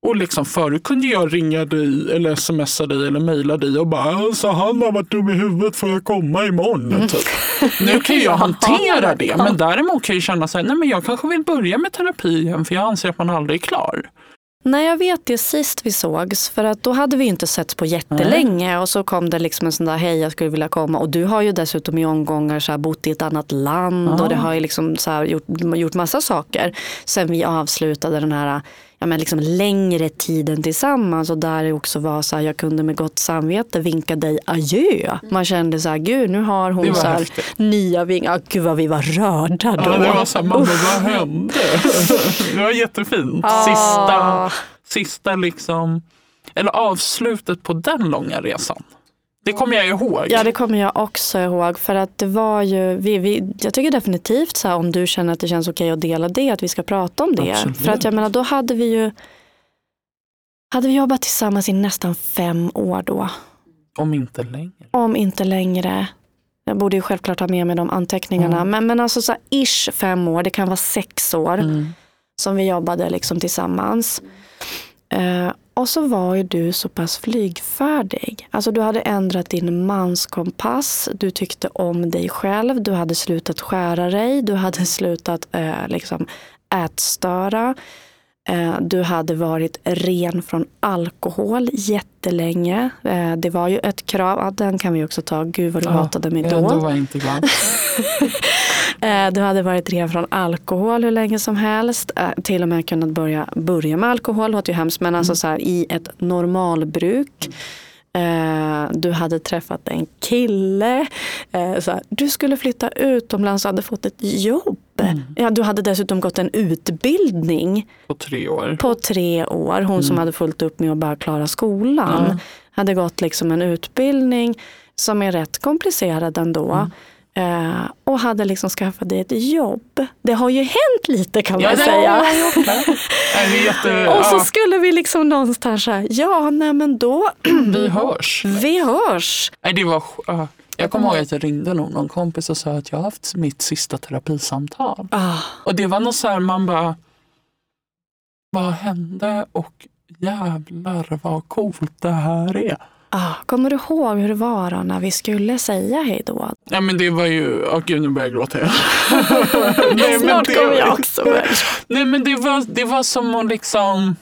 Och liksom förut kunde jag ringa dig eller smsa dig eller mejla dig och bara så han har varit dum i huvudet får jag komma imorgon. Mm. Typ. Nu kan jag [LAUGHS] hantera det men däremot kan jag känna så här, nej men jag kanske vill börja med terapi igen för jag anser att man aldrig är klar. Nej, jag vet det sist vi sågs. För att då hade vi inte setts på jättelänge. Och så kom det liksom en sån där, hej jag skulle vilja komma. Och du har ju dessutom i omgångar så här bott i ett annat land. Ja. Och det har ju liksom så här gjort, gjort massa saker. Sen vi avslutade den här ja, men liksom längre tiden tillsammans. Och där det också var så här, jag kunde med gott samvete vinka dig adjö. Man kände så här, gud nu har hon så här, nya vingar. Gud vad vi var rörda då. Ja, det var så här, mamma vad hände? [LAUGHS] Det var jättefint. Ah. Sista, sista liksom, eller avslutet på den långa resan. Det kommer jag ihåg. Ja det kommer jag också ihåg för att det var ju, vi, vi, jag tycker definitivt så här, om du känner att det känns okej att dela det, att vi ska prata om det. Absolut. För att jag menar då hade vi ju hade vi jobbat tillsammans i nästan fem år då, Om inte längre. om inte längre. Jag borde ju självklart ha med mig de anteckningarna, Mm. men, men alltså så här, ish fem år, det kan vara sex år Mm. som vi jobbade liksom tillsammans. Eh, och så var ju du så pass flygfärdig. Alltså du hade ändrat din manskompass, du tyckte om dig själv, du hade slutat skära dig, du hade slutat eh, liksom ätstöra. Eh, du hade varit ren från alkohol jättelänge. Eh, det var ju ett krav, ja, den kan vi också ta, gud vad du hatade mig ja, då. då var jag inte glad. [LAUGHS] Eh, Du hade varit ren från alkohol hur länge som helst. Eh, Till och med kunnat börja, börja med alkohol, låter ju hemskt, men alltså så här, i ett normalbruk. Eh, Du hade träffat en kille. Eh, Så här, du skulle flytta utomlands och hade fått ett jobb. Ja, du hade dessutom gått en utbildning På tre år. på tre år. Hon som hade fullt upp med att bara klara skolan. Ja. Hade gått liksom en utbildning som är rätt komplicerad ändå. Mm. Eh, och hade liksom skaffat dig ett jobb. Det har ju hänt lite kan Ja, man säga. [LAUGHS] Och så skulle vi liksom någonstans säga, ja nej men då, [CLEARS THROAT] vi hörs. vi hörs. Nej, det var, ja. jag kommer ihåg att jag ringde någon, någon kompis och sa att jag har haft mitt sista terapisamtal. Ah, Och det var något så här, man bara, vad hände och jävlar vad coolt det här är. Ah. Kommer du ihåg hur det var då när vi skulle säga hej då? Ja men det var ju, åh gud nu börjar jag gråta. [LAUGHS] Nej, men Snart det- kommer jag också börja. Nej men det var, det var som att liksom,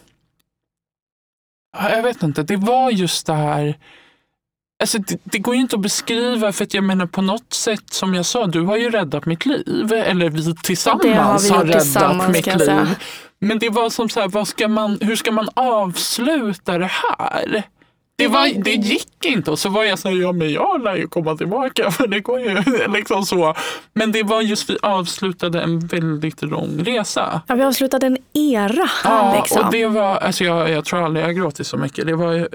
Ja, jag vet inte, det var just det här Alltså det, det går ju inte att beskriva för att jag menar på något sätt som jag sa, du har ju räddat mitt liv. Eller vi tillsammans har vi gjort räddat mitt liv. Men det var som så här, ska man, hur ska man avsluta det här? Det, var, det gick inte och så var jag så här, ja men jag lär ju komma tillbaka [LAUGHS] för det går ju [LAUGHS] liksom så. Men det var just vi avslutade en väldigt lång resa. Ja, vi avslutade en era. Ja, liksom. och det var, alltså jag, jag tror aldrig jag gråtit så mycket. Det var, eh,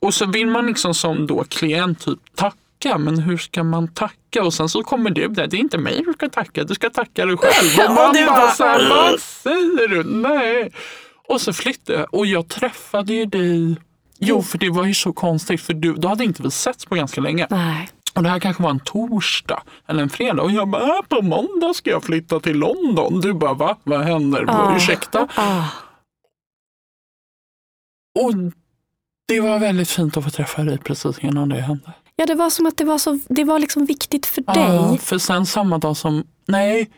och så vill man liksom som då klient typ tacka, men hur ska man tacka? Och sen så kommer du där, det är inte mig du ska tacka, du ska tacka dig själv. [LAUGHS] Och man Och du bara, bara, så här, vad säger du? Nej. Och så flyttade jag och jag träffade ju dig Jo, för det var ju så konstigt för du, då hade inte vi setts på ganska länge. Nej. Och det här kanske var en torsdag eller en fredag och jag bara, äh, på måndag ska jag flytta till London. Du bara, va? Vad händer? Ah. Ursäkta? Ah. Och det var väldigt fint att få träffa dig precis innan det hände. Ja, det var som att det var, så, det var liksom viktigt för Ja, dig. för sen samma dag som, nej,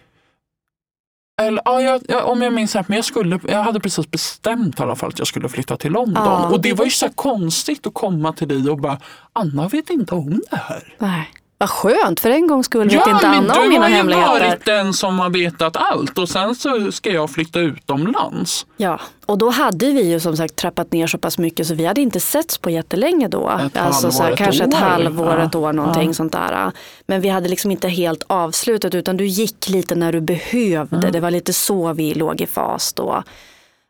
eller, ja, jag, ja, om jag minns rätt, men jag, skulle, jag hade precis bestämt i alla fall att jag skulle flytta till London. Ja. Och det var ju så konstigt att komma till dig och bara, Anna vet inte om det här. Nej. Vad skönt, för en gång skulle vet Ja, inte Anna du om mina har ju hemligheter. varit den som har vetat allt och sen så ska jag flytta utomlands. Ja, och då hade vi ju som sagt trappat ner så pass mycket så vi hade inte setts på jättelänge då. Ett alltså så här, halvår, ett kanske ett år. halvår, Ja, ett år någonting ja. sånt där. Men vi hade liksom inte helt avslutat utan du gick lite när du behövde. Mm. Det var lite så vi låg i fas då.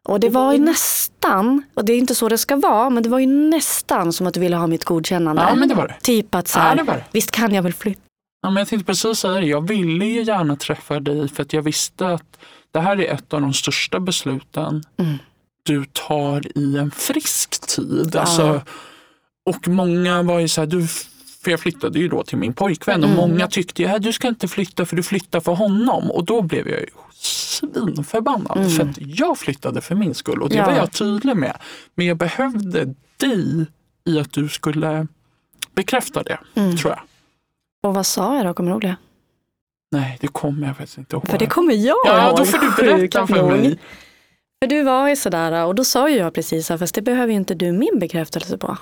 Och det var ju nästan, och det är inte så det ska vara, men det var ju nästan som att du ville ha mitt godkännande. Ja, men det var det. Typ att så Ja, här, det var det. visst kan jag väl flytta? Ja, men jag tänkte precis säga det, jag ville ju gärna träffa dig för att jag visste att det här är ett av de största besluten Mm. du tar i en frisk tid. Ja. Alltså, och många var ju så här, du, för jag flyttade ju då till min pojkvän Mm. och många tyckte att du ska inte flytta för du flyttar för honom. Och då blev jag svinförbannad för att jag flyttade för min skull och det Mm. Ja. var jag tydlig med. Men jag behövde dig i att du skulle bekräfta det, Mm. tror jag. Och vad sa jag då, kommer du ihåg det? Nej, det kommer jag faktiskt inte ihåg. För det kommer jag Ja, ihåg. då får du berätta för mig. För du var ju sådär och då sa ju jag precis fast det behöver ju inte du min bekräftelse på.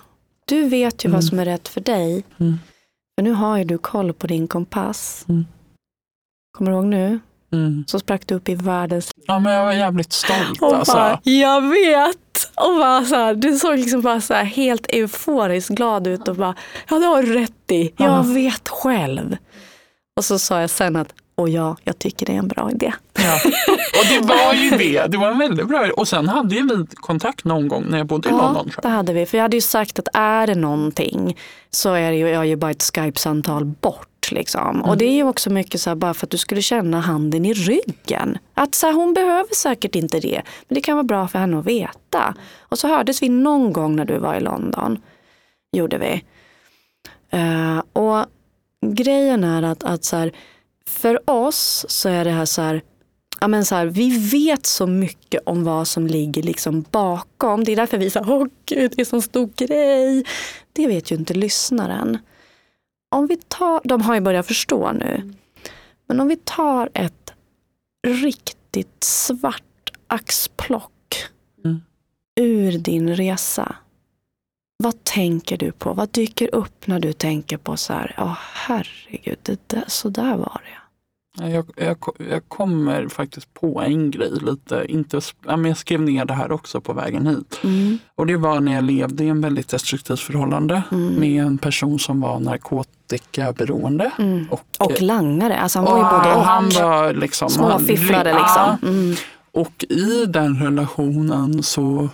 Du vet ju Mm. vad som är rätt för dig. Mm. För nu har ju du koll på din kompass. Mm. Kommer du ihåg nu? Mm. Så sprack du upp i världens... Ja, men jag var jävligt stolt Och alltså. bara, jag vet! Och bara så här, du såg liksom bara så här helt euforiskt glad ut och bara, ja det har du rätt i, jag Ja. vet själv. Och så sa jag sen att, och ja, jag tycker det är en bra idé. Ja. Och det var ju det. Det var en väldigt bra Och sen hade ju vi kontakt någon gång när jag bodde i London. Tror det hade vi. För jag hade ju sagt att är det någonting så är det ju, jag är ju bara ett Skype-samtal bort. Liksom. Och det är ju också mycket så här, bara för att du skulle känna handen i ryggen. Att så här, hon behöver säkert inte det. Men det kan vara bra för henne att veta. Och så hördes vi någon gång när du var i London. Gjorde vi. Eh, och grejen är att, att så här, för oss så är det här så här, ja men så här, vi vet så mycket om vad som ligger liksom bakom. Det är därför vi säger, åh gud, det är så stor grej. Det vet ju inte lyssnaren. Om vi tar, de har ju börjat förstå nu. Men om vi tar ett riktigt svart axplock Mm. ur din resa. Vad tänker du på? Vad dyker upp när du tänker på så här, ja herregud, det där, så där var det. Jag, jag, jag kommer faktiskt på en grej lite. Inte, men jag skrev ner det här också på vägen hit. Mm. Och det var när jag levde i en väldigt destruktivt förhållande Mm. med en person som var narkotikaberoende. Mm. Och, Och langare, alltså han var ju både och. han var liksom, Små han- fifflare Ja, liksom. Mm. Och i den relationen så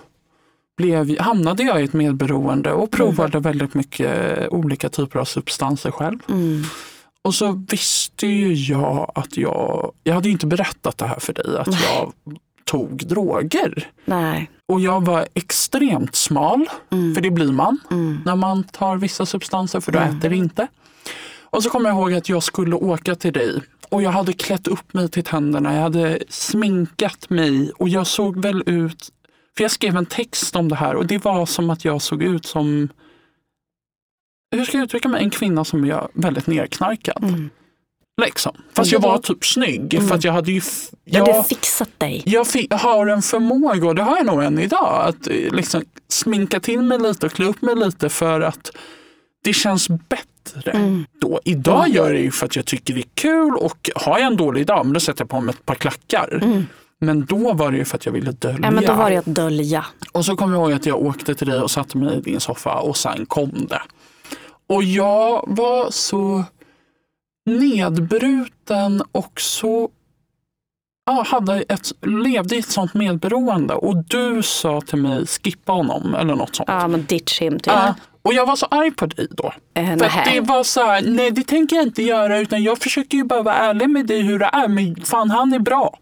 blev, hamnade jag i ett medberoende och provade väldigt mycket olika typer av substanser själv. Mm. Och så visste ju jag att jag, jag hade inte berättat det här för dig, att jag tog droger. Nej. Och jag var extremt smal, Mm. för det blir man Mm. när man tar vissa substanser, för du äter inte. Och så kommer jag ihåg att jag skulle åka till dig och jag hade klätt upp mig till tänderna, jag hade sminkat mig och jag såg väl ut, för jag skrev en text om det här och det var som att jag såg ut som, hur ska jag uttrycka mig, en kvinna som är väldigt nerknarkad. Mm. Liksom. Fast jag var typ snygg för att jag hade ju, Jag jag, hade fixat dig. jag fick, har en förmåga, och det har jag nog än idag, att eh, liksom sminka till mig lite och klä upp mig lite för att det känns bättre. Mm. Då. Idag gör jag det ju för att jag tycker det är kul och har jag en dålig dag, men då sätter jag på mig ett par klackar. Men då var det ju för att jag ville dölja. Ja, men då var det att dölja. Och så kommer jag ihåg att jag åkte till dig och satte mig i din soffa och sen kom det. Och jag var så nedbruten och så ja, hade ett, levde i ett sånt medberoende och du sa till mig skippa honom eller något sånt. Ja, men ditch him typ. Ja, och jag var så arg på dig då. Eh, För det var så här, nej det tänker jag inte göra utan jag försöker ju bara vara ärlig med dig hur det är men fan han är bra.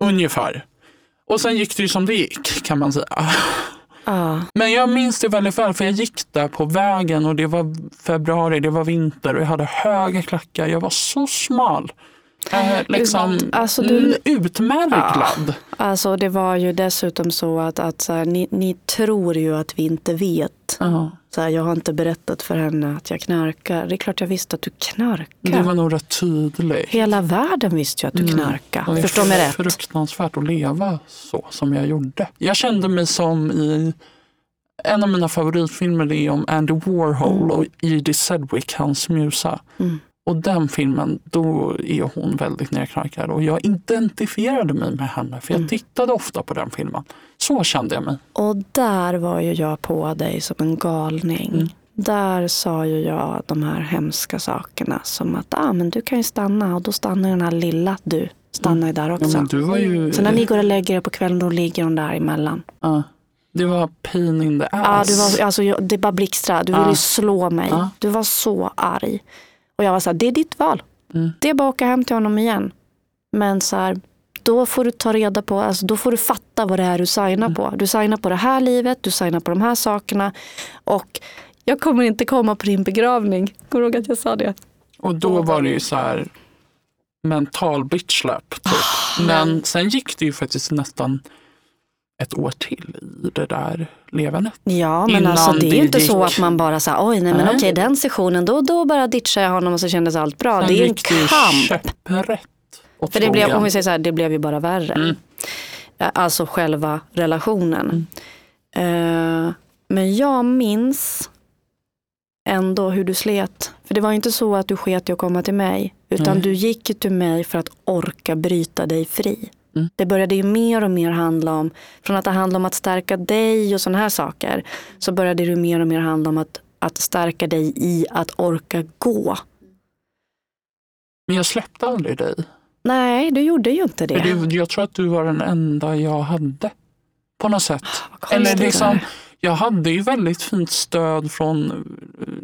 Ungefär. Och sen gick det ju som det gick kan man säga. Ja. Men jag minns det väldigt väl för jag gick där på vägen och det var februari, det var vinter och jag hade höga klackar. Jag var så smal. Eh, liksom Alltså, du- mm, utmärglad. Alltså det var ju dessutom så att, att så här, ni, ni tror ju att vi inte vet. Ja. Så här, jag har inte berättat för henne att jag knarkar. Det är klart jag visste att du knarkar. Det var nog rätt tydligt. Hela världen visste ju att du knarkar. Och det är Förstå mig rätt. fruktansvärt att leva så som jag gjorde. Jag kände mig som i en av mina favoritfilmer är om Andy Warhol och Edie Sedgwick, hans musa. Mm. Och den filmen, då är hon väldigt nedknarkad och jag identifierade mig med henne för jag Mm. tittade ofta på den filmen. Så kände jag mig. Och där var ju jag på dig som en galning. Mm. Där sa ju jag de här hemska sakerna som att ah, men du kan ju stanna och då stannar den här lilla du stannar ju där Ja, också. du var ju... Så när ni går och lägger er på kvällen då ligger hon där emellan. Ja, det var pain in the Ja, ass. du var, alltså, jag- det bara blixtrade. Du ville Ja. ju slå mig. Ja. Du var så arg. Och jag var så här, det är ditt val. Mm. Det är bara att åka hem till honom igen. Men så här, då får du ta reda på, alltså, då får du fatta vad det är du signar Mm. på. Du signar på det här livet, du signar på de här sakerna. Och jag kommer inte komma på din begravning. Kommer du ihåg att jag sa det? Och då var det ju så här mental bitchlap. Typ. Ah, Men sen gick det ju faktiskt nästan ett år till i det där levandet. Ja, men Innan alltså det är ju inte gick. så att man bara säger oj nej men Nej. okej den sessionen då, då bara ditchar jag honom och så kändes allt bra. Sen det är en kamp. För det blev, om vi säger så här, det blev ju bara värre. Mm. Eh, Alltså själva relationen. Eh, men jag minns ändå hur du slet. För det var inte så att du sket i att komma till mig. Utan Nej. du gick till mig för att orka bryta dig fri. Mm. Det började ju mer och mer handla om, från att det handlade om att stärka dig och sådana här saker. Så började det ju mer och mer handla om att, att stärka dig i att orka gå. Men jag släppte aldrig dig. Nej, du gjorde ju inte det. Det, jag tror att du var den enda jag hade. På något sätt. Konstigt Eller liksom, jag hade ju väldigt fint stöd från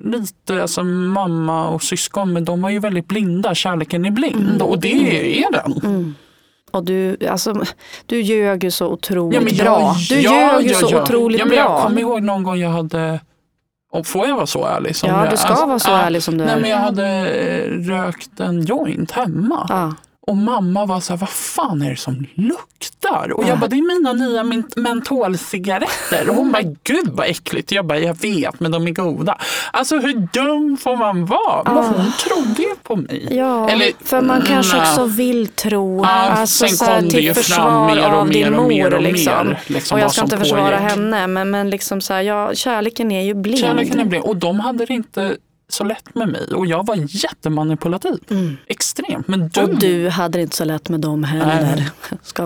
lite, alltså mamma och syskon, men de var ju väldigt blinda. Kärleken är blind och det är den. Mm. Och du, alltså, du ljög ju så otroligt Ja, jag- bra. Du ja, ljög ju ja, så ja. otroligt ja, men Jag bra. kommer ihåg någon gång jag hade, och får jag vara så ärlig? Som Ja, jag, du ska alltså, vara så ja, ärlig som du Nej, är. men jag hade rökt en joint hemma. Ja. Och mamma var så här, vad fan är det som luktar? Och jag Ja. bara, det är mina nya mentolcigaretter. Och hon bara, gud vad äckligt. Jag bara, jag vet men de är goda. Alltså hur dum får man vara? Men hon trodde på mig. Ja, Eller, för man kanske också vill tro. Ja, alltså, sen så här, kom det till ju fram mer och mer och mer och liksom. mer, liksom, och jag ska inte försvara pågick. henne, men, men liksom så här, ja, kärleken är ju blind. Kärleken är blind. Och de hade det inte så lätt med mig. Och jag var jättemanipulativ. Mm. Extremt. Men du, Och du hade det inte så lätt med dem heller.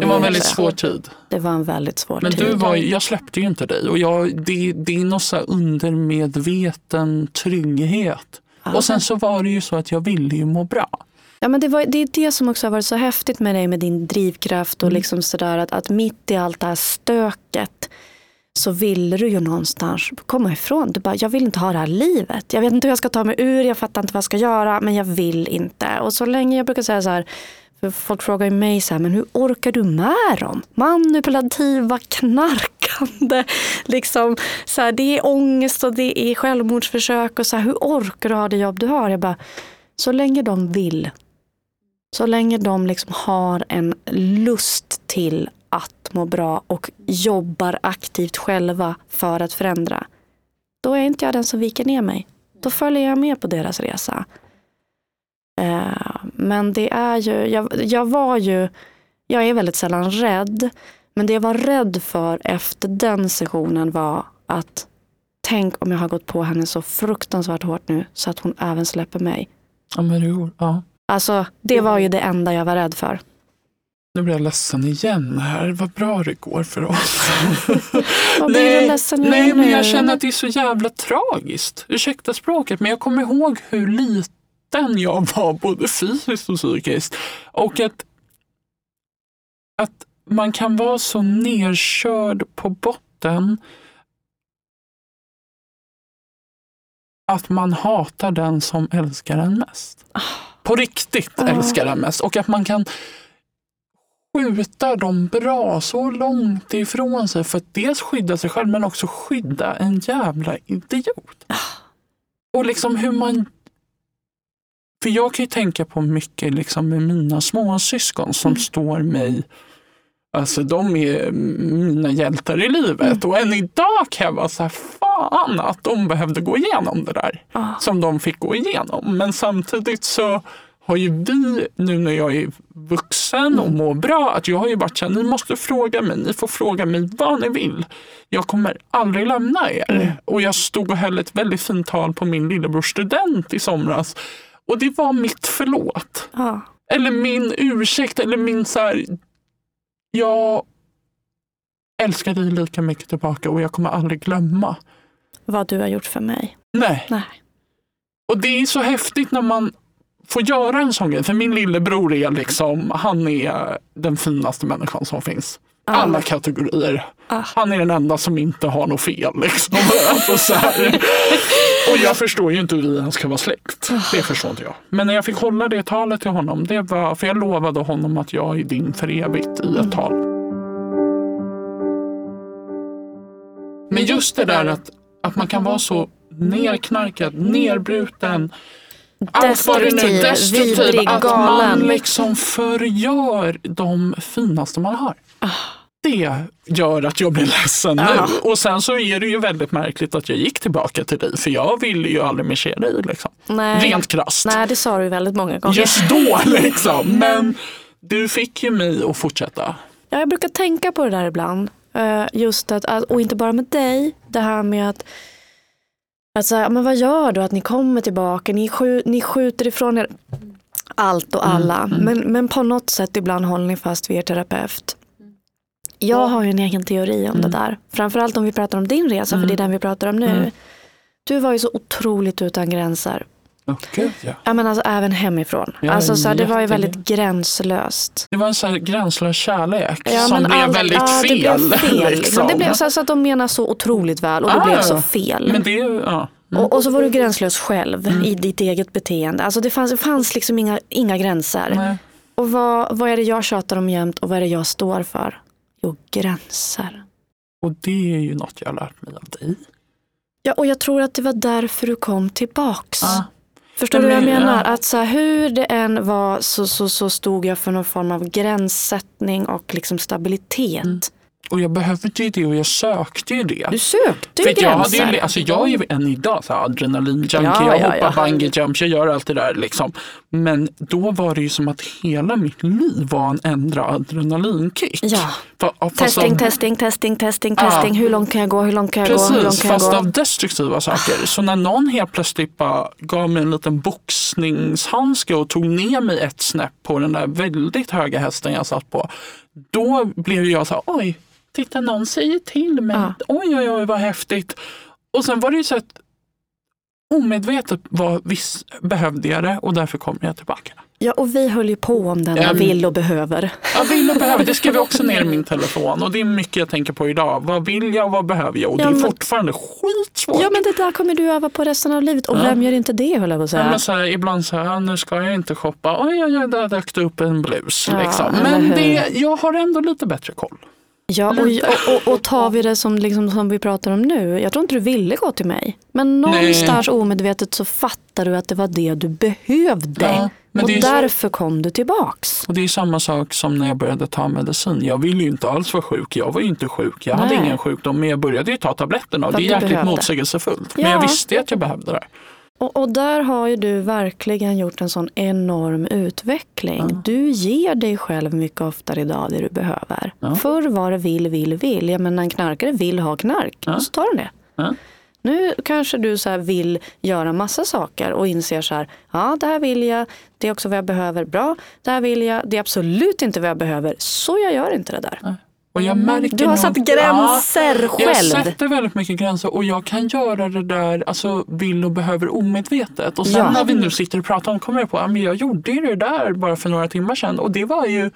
Det var en väldigt säga. svår tid. Det var en väldigt svår Men tid. du var, jag släppte ju inte dig och jag, det, det är någon så undermedveten trygghet. Ja. Och sen så var det ju så att jag ville ju må bra. Ja, men det, var, det är det som också har varit så häftigt med dig med din drivkraft och Mm. liksom sådär att, att mitt i allt det här stöket så vill du ju någonstans komma ifrån. Du bara, jag vill inte ha det här livet. Jag vet inte hur jag ska ta mig ur, jag fattar inte vad jag ska göra, men jag vill inte. Och så länge jag brukar säga så här, för folk frågar ju mig så här, men hur orkar du med dem? Manipulativa, knarkande, [LAUGHS] liksom, så här, det är ångest och det är självmordsförsök och så här, hur orkar du ha det jobb du har? Jag bara, så länge de vill så länge de liksom har en lust till att må bra och jobbar aktivt själva för att förändra. Då är inte jag den som viker ner mig. Då följer jag med på deras resa. Eh, Men det är ju, jag, jag var ju, jag är väldigt sällan rädd. Men det jag var rädd för efter den sessionen var att tänk om jag har gått på henne så fruktansvärt hårt nu så att hon även släpper mig. Ja, men du, ja. Alltså det var ju det enda jag var rädd för. Nu blir jag ledsen igen här. Vad bra det går för oss. [LAUGHS] Vad blir du ledsen över nej men jag känner att det är så jävla tragiskt. Ursäkta språket, men jag kommer ihåg hur liten jag var både fysiskt och psykiskt. Och att, att man kan vara så nerkörd på botten att man hatar den som älskar en mest. På riktigt Ah. älskar den mest. Och att man kan skjuta dem bra så långt ifrån sig för att dels skydda sig själv men också skydda en jävla idiot. Och liksom hur man... För jag kan ju tänka på mycket liksom med mina småsyskon som står mig Alltså de är mina hjältar i livet och än idag kan jag vara så här, fan att de behövde gå igenom det där Ah. som de fick gå igenom. Men samtidigt så har ju vi, nu när jag är vuxen och mår bra, att jag har ju varit så här, ni måste fråga mig, ni får fråga mig vad ni vill. Jag kommer aldrig lämna er. Mm. Och jag stod och höll ett väldigt fint tal på min lillebrors student i somras. Och det var mitt förlåt. Ja. Eller min ursäkt, eller min så här, jag älskar dig lika mycket tillbaka och jag kommer aldrig glömma. Vad du har gjort för mig. Nej. Nej. Och det är så häftigt när man får göra en sån grej. För min lillebror är liksom, han är den finaste människan som finns. Ja. Alla kategorier. Ah. Han är den enda som inte har något fel. Liksom. [LAUGHS] alltså. Och jag förstår ju inte hur vi ens ska vara släkt. Det förstår inte jag. Men när jag fick hålla det talet till honom, det var, för jag lovade honom att jag är din för evigt i ett tal. Men just det där att, att man kan vara så nerknarkad, nerbruten, Destruktiv, är, destruktiv, vidrig, att man galen. liksom förgör de finaste man har. Ah. Det gör att jag blir ledsen Ja. nu. Och sen så är det ju väldigt märkligt att jag gick tillbaka till dig, för jag ville ju aldrig mer se dig. Liksom. Nej. Rent krasst. Nej, det sa du väldigt många gånger. Just då [LAUGHS] liksom. Men du fick ju mig att fortsätta. Ja, jag brukar tänka på det där ibland. Eh, Just att- och inte bara med dig, det här med att att så här, men vad gör du att ni kommer tillbaka, ni, skju, ni skjuter ifrån er allt och alla. Men, men på något sätt ibland håller ni fast vid er terapeut. Jag har ju en egen teori om det där. Framförallt om vi pratar om din resa, för det är den vi pratar om nu. Mm. Du var ju så otroligt utan gränser. Gud, ja. Ja, men alltså även hemifrån. Ja, alltså, så här, det var ju väldigt gränslöst. Det var en sån här gränslös kärlek Ja, som blev allt- väldigt ja, det fel. blev fel. [LAUGHS] liksom. Det blev så, här, så att de menar så otroligt väl och det Ah, blev så ja. fel. Men det, ja. Mm. och, och så var du gränslös själv i ditt eget beteende. Alltså det fanns, det fanns liksom inga, inga gränser. Nej. Och vad, vad är det jag tjatar om jämt och vad är det jag står för? Jo, gränser. Och det är ju något jag har lärt mig av dig. Ja, och jag tror att det var därför du kom tillbaks. Ja. Förstår du vad jag men- menar? Att så här, hur det än var så, så, så stod jag för någon form av gränssättning och liksom stabilitet. Mm. Och jag behövde ju det och jag sökte ju det. Du sökte ju För att jag, hade gränser. ju, alltså jag är ju än idag så adrenalinjunkie, Ja, jag ja, hoppar ja. bungee jumps, jag gör allt det där. Liksom. Men då var det ju som att hela mitt liv var en ändra adrenalinkick. Ja. Fa- fast Testing, av- testing, testing, testing, Ja. testing. Hur långt kan jag gå? Hur långt kan jag gå? Hur långt Precis, kan jag fast gå? av destruktiva saker. Så när någon helt plötsligt bara gav mig en liten boxningshandske och tog ner mig ett snäpp på den där väldigt höga hästen jag satt på. Då blev jag så här, oj, titta någon säger till mig. Ja. Oj, oj, oj, vad häftigt. Och sen var det ju så att omedvetet var viss, behövde jag det och därför kom jag tillbaka. Ja, och vi höll ju på om den Ehm. vill och behöver. Jag vill och behöver, det skrev jag också ner i min [LAUGHS] telefon och det är mycket jag tänker på idag. Vad vill jag och vad behöver jag? Och Ja, det är men- fortfarande skitsvårt. Ja, men det där kommer du öva på resten av livet. Och Ja. vem gör inte det, höll jag på att säga. Ja, men så här, ibland så här, "Ah, nu ska jag inte shoppa. Oj, oj, oj, där dök det upp en blus. Ja, liksom. Men det, jag har ändå lite bättre koll. Ja, och, och, och, tar vi det som, liksom, som vi pratar om nu. Jag tror inte du ville gå till mig. Men någonstans omedvetet så fattar du att det var det du behövde. Ja, men och är så- därför kom du tillbaks. Och det är samma sak som när jag började ta medicin. Jag ville ju inte alls vara sjuk. Jag var ju inte sjuk. Jag hade Nej. ingen sjukdom. Men jag började ju ta tabletterna och det är jäkligt behövde. motsägelsefullt. Men Ja. jag visste att jag behövde det. Och, och där har ju du verkligen gjort en sån enorm utveckling. Du ger dig själv mycket oftare idag det du behöver. Ja. Förr var det vill, vill, vill. Ja, men en knarkare vill ha knark. Ja. Så tar de det. Ja. Nu kanske du så vill göra massa saker och inser så här, ja det här vill jag, det är också vad jag behöver, bra, det här vill jag, det är absolut inte vad jag behöver, så jag gör inte det där. Och jag märker Du har satt gränser Ja, Jag själv. sätter väldigt mycket gränser och jag kan göra det där, alltså vill och behöver omedvetet. Och sen Ja. när vi nu sitter och pratar om kommer jag på att jag gjorde det där bara för några timmar sedan och det var ju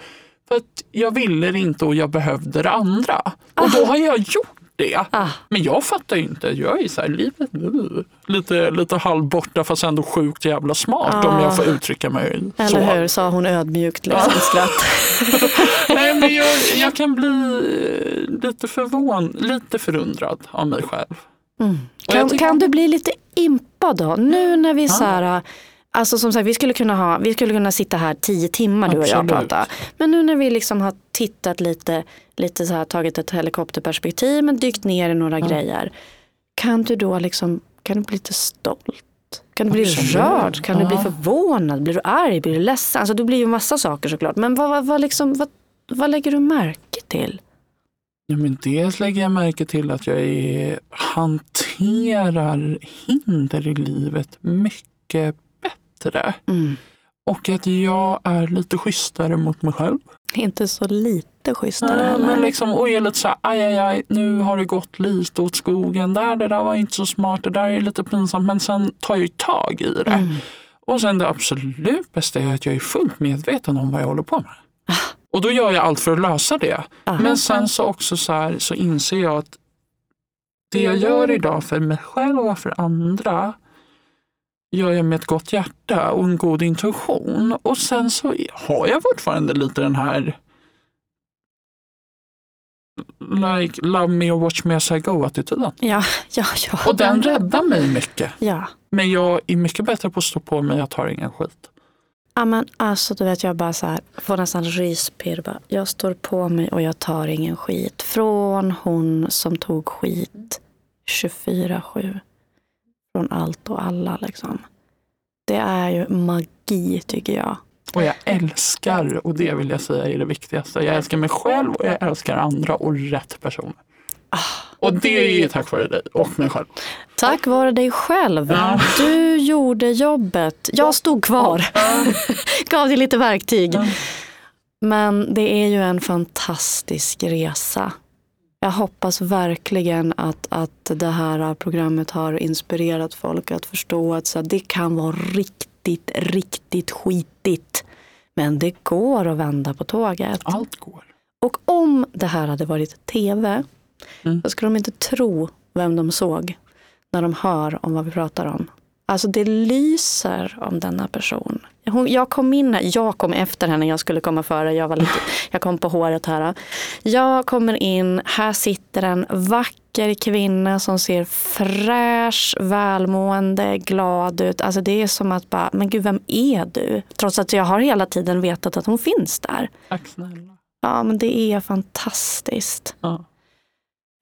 för att jag ville det inte och jag behövde det andra. Och då har jag gjort det. Ah. Men jag fattar ju inte, jag är så här, livet uh, lite, lite halvborta fast ändå sjukt jävla smart om Ah. jag får uttrycka mig Eller så. hur, sa hon ödmjukt liksom, skratt. [LAUGHS] Nej, men jag, [LAUGHS] jag kan bli eh, lite förvånad, lite förundrad av mig själv. Jag Kan, tycker- kan du bli lite impad då? Nu när vi så här, alltså som sagt vi skulle kunna ha, vi skulle kunna sitta här tio timmar du och jag och Absolut. prata. Men nu när vi liksom har tittat lite, lite så här tagit ett helikopterperspektiv men dykt ner i några grejer. Kan du då liksom, kan du bli lite stolt? Kan du bli Absolut. rörd? Kan du bli Ja. förvånad? Blir du arg? Blir du ledsen? Alltså du blir ju massa saker såklart. Men vad, vad, vad, liksom, vad, vad lägger du märke till? Ja, men dels lägger jag märke till att jag är, hanterar hinder i livet mycket bättre. Mm. Och att jag är lite schysstare mot mig själv. Inte så lite schysstare heller. men liksom, och är lite så här, aj, aj, aj, nu har det gått lite åt skogen. Där, det där var inte så smart, det där är lite pinsamt. Men sen tar jag ju tag i det. Mm. Och sen det absolut bästa är att jag är fullt medveten om vad jag håller på med. Och då gör jag allt för att lösa det. Ah. Men sen så också så, här, så inser jag att det jag gör idag för mig själv och för andra gör jag med ett gott hjärta och en god intuition. Och sen så har jag fortfarande lite den här like love me or watch me as I go-attityden. Ja, ja, ja. Och den räddar mig mycket. Ja. Men jag är mycket bättre på att stå på mig, jag tar ingen skit. Ja, men alltså du vet jag bara så här, får nästan ryspirr. Jag står på mig och jag tar ingen skit. Från hon som tog skit 24-7. Från allt och alla liksom. Det är ju magi tycker jag. Och jag älskar, och det vill jag säga är det viktigaste, jag älskar mig själv och jag älskar andra och rätt personer. Och det är tack vare dig och mig själv. Tack vare dig själv. Ja. Du gjorde jobbet. Jag stod kvar. [LAUGHS] Gav dig lite verktyg. Ja. Men det är ju en fantastisk resa. Jag hoppas verkligen att, att det här programmet har inspirerat folk att förstå att så här, det kan vara riktigt, riktigt skitigt. Men det går att vända på tåget. Allt går. Och om det här hade varit tv, Mm. då skulle de inte tro vem de såg när de hör om vad vi pratar om. Alltså det lyser om denna person. Hon, jag kom in här, jag kom efter henne, jag skulle komma före, jag, var lite, [LAUGHS] jag kom på håret här. Jag kommer in, här sitter en vacker kvinna som ser fräsch, välmående, glad ut. Alltså det är som att bara, men gud vem är du? Trots att jag har hela tiden vetat att hon finns där. Tack snälla. Ja, men det är fantastiskt. Ja.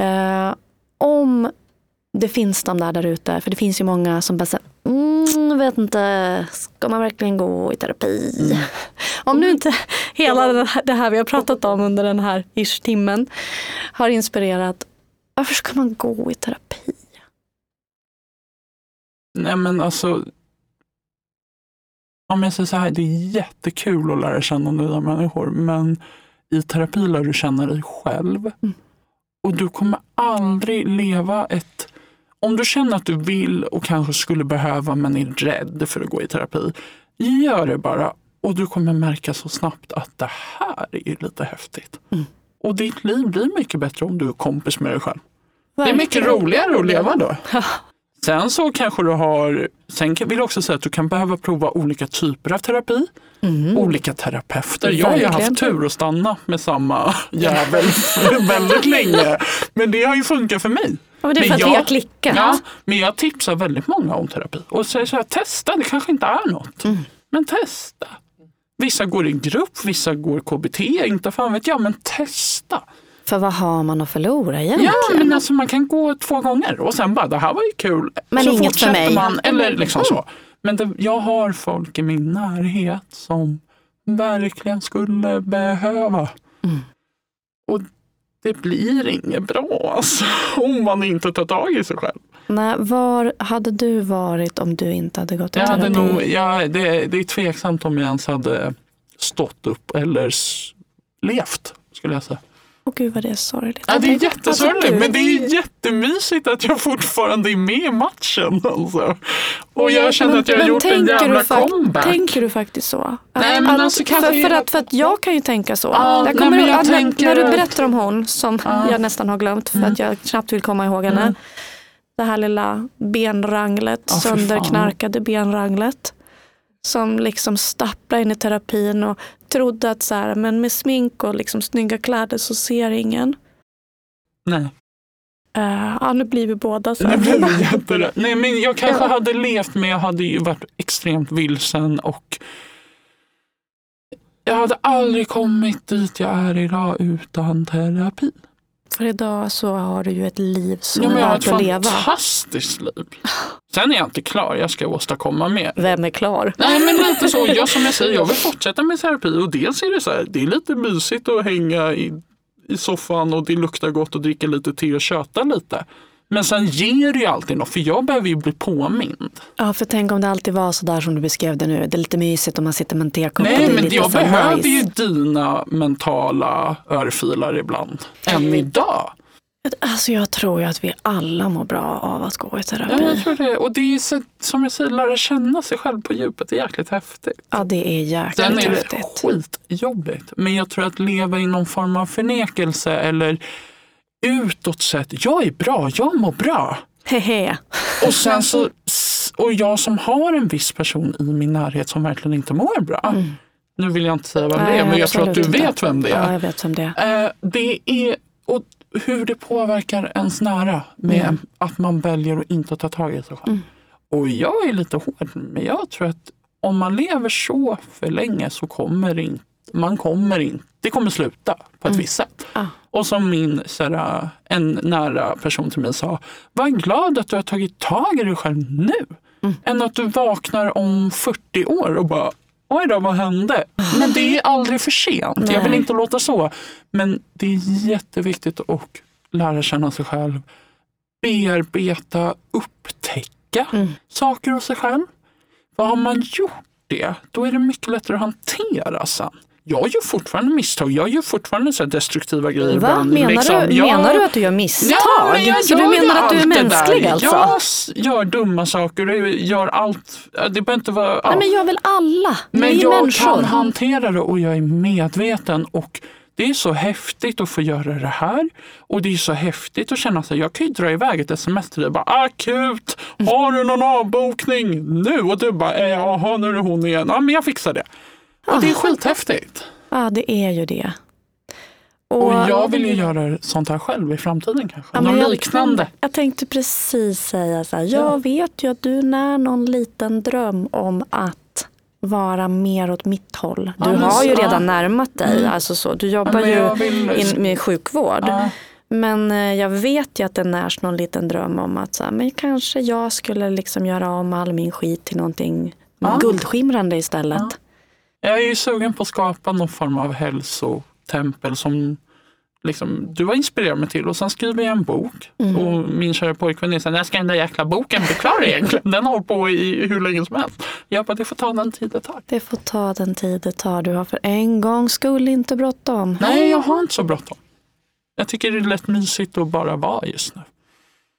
Eh, om det finns de där där ute, för det finns ju många som bara säger, mm, vet inte, ska man verkligen gå i terapi? Mm. Om nu inte hela det här, det här vi har pratat om under den här ish timmen har inspirerat, varför ska man gå i terapi? Nej men alltså, om jag säger så här, det är jättekul att lära känna nya människor, men i terapi lär du känna dig själv. Mm. Och du kommer aldrig leva ett... Om du känner att du vill och kanske skulle behöva men är rädd för att gå i terapi, gör det bara. Och du kommer märka så snabbt att det här är lite häftigt. Mm. Och ditt liv blir mycket bättre om du är kompis med dig själv. Det är mycket roligare att leva då. Sen så kanske du har, sen vill jag också säga att du kan behöva prova olika typer av terapi. Mm. Olika terapeuter. Jag har ju haft tur att stanna med samma jävel [LAUGHS] väldigt länge. Men det har ju funkat för mig. Ja, men det är för Men att jag- vi har klickat. Ja, men jag tipsar väldigt många om terapi. Och säger så här, testa, det kanske inte är något. Mm. Men testa. Vissa går i grupp, vissa går KBT, inte fan vet jag, men testa. För vad har man att förlora egentligen? Ja, men alltså man kan gå två gånger och sen bara, det här var ju kul. Men så inget för mig. Man, eller liksom så. Men det, jag har folk i min närhet som verkligen skulle behöva. Mm. Och det blir inget bra alltså, om man inte tar tag i sig själv. Nej, var hade du varit om du inte hade gått i Jag hade terapi? nog, ja, det, det är tveksamt om jag ens hade stått upp eller levt, skulle jag säga. Åh gud vad det är sorgligt. Ja, det är Alltså, jättesorgligt, gud. men det är jättemysigt att jag fortfarande är med i matchen. Alltså. Och jag känner att jag har Men gjort en jävla comeback. Tänker du faktiskt så? Nej, men att, alltså kanske för, för, att, för att jag kan ju tänka så. Ja, jag nej, kommer men ihåg jag att när, tänker när du berättar om hon, som Ja. jag nästan har glömt för Mm. att jag knappt vill komma ihåg henne. Mm. Det här lilla benranglet, fan. sönderknarkade benranglet. Som liksom stapplade in i terapin och trodde att så här, men med smink och liksom snygga kläder så ser ingen. Nej, Uh, ja, nu blir vi båda så här. [LAUGHS] Nej, men jag kanske Ja. hade levt men jag hade ju varit extremt vilsen och jag hade aldrig kommit dit jag är idag utan terapi. För idag så har du ju ett liv som Ja, men är jag har värt ett att leva. fantastiskt liv. Sen är jag inte klar, jag ska åstadkomma mer. Vem är klar? Nej men lite så, jag, som jag säger, jag vill fortsätta med terapi och dels är det så här, det är lite mysigt att hänga i, i soffan och det luktar gott och dricka lite te och köta lite. Men sen ger det ju alltid något, för jag behöver ju bli påmind. Ja, för tänk om det alltid var så där som du beskrev det nu. Det är lite mysigt om man sitter med en tekopp Nej men jag behöver nice. ju dina mentala örfilar ibland. Än idag. Alltså jag tror ju att vi alla mår bra av att gå i Ja, terapi. jag tror det. Och det är så, som jag säger, lära känna sig själv på djupet, det är jäkligt häftigt. Ja, det är jäkligt Sen är det häftigt. skitjobbigt. Men jag tror att leva i någon form av förnekelse eller utåt sett, jag är bra, jag mår bra. Hehe. Och sen så, och jag som har en viss person i min närhet som verkligen inte mår bra. Nu vill jag inte säga vem det Nej, är, men jag tror att du inte. vet vem det är. Ja, jag vet vem det är. Eh, det är och hur det påverkar ens nära med Mm. att man väljer att inte ta tag i sig själv. Och jag är lite hård, men jag tror att om man lever så för länge så kommer det inte, man kommer inte, det kommer sluta på ett visst sätt. Ah. Och som min såhär, en nära person till mig sa, var glad att du har tagit tag i dig själv nu. Än att du vaknar om 40 år och bara, oj då, vad hände? Men det är aldrig för sent. Jag vill Nej. inte låta så. Men det är jätteviktigt att lära känna sig själv. Bearbeta, upptäcka saker hos sig själv. För har man gjort det, då är det mycket lättare att hantera sen. Jag gör fortfarande misstag. Jag gör fortfarande så destruktiva grejer. Va? ibland, Menar, liksom. du, Jag- menar du att du gör misstag? Ja, men jag så du gör ju menar att du är mänsklig alltså? Jag gör dumma saker, jag gör allt. Det behöver inte vara... ja. Nej, men gör väl alla? Men jag människor. kan hantera det och jag är medveten. Och det är så häftigt att få göra det här. Och det är så häftigt att känna sig. Jag kan ju dra iväg ett sms till dig. Bara, Akut! Har du någon avbokning nu? Och du bara, "Eh, jaha nu är det hon igen. Ja men jag fixar det. Och det är skithäftigt. Ja, det är ju det. Och jag vill ju göra sånt här själv i framtiden kanske. Ja, Något liknande. Jag tänkte precis säga så här. Jag vet ju att du när någon liten dröm om att vara mer åt mitt håll. Du Ja, har ju så- redan närmat dig. Alltså så. Du jobbar ju vill- in, med sjukvård. Ja. Men eh, jag vet ju att det närs någon liten dröm om att så här, men kanske jag skulle liksom göra om all min skit till någonting Ja. guldskimrande istället. Jag är ju sugen på att skapa någon form av hälsotempel som liksom, du har inspirerat mig till och sen skriver jag en bok. Mm. Och min kära pojkvän är såhär, när ska den där jäkla boken bli klar egentligen? Den har på i hur länge som helst. Jag bara, det får ta den tid det tar. Det får ta den tid det tar. Du har för en gång skull inte bråttom. Nej, jag har inte så bråttom. Jag tycker det är lätt mysigt att bara vara just nu.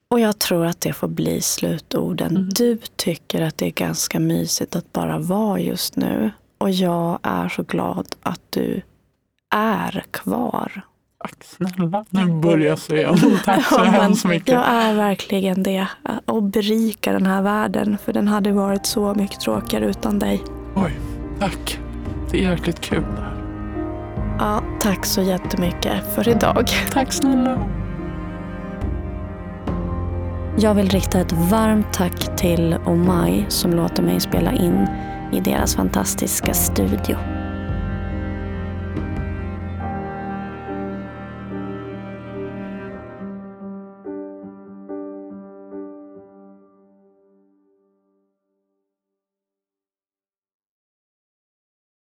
Och jag tror att det får bli slutorden. Mm. Du tycker att det är ganska mysigt att bara vara just nu. Och jag är så glad att du är kvar. Tack snälla. Nu börjar jag se. [LAUGHS] Tack så Ja, hemskt mycket. Jag är verkligen det. Och berika den här världen. För den hade varit så mycket tråkigare utan dig. Oj, tack. Det är jäkligt kul det här. Ja, tack så jättemycket för idag. Tack snälla. Jag vill rikta ett varmt tack till Omai som låter mig spela in i deras fantastiska studio.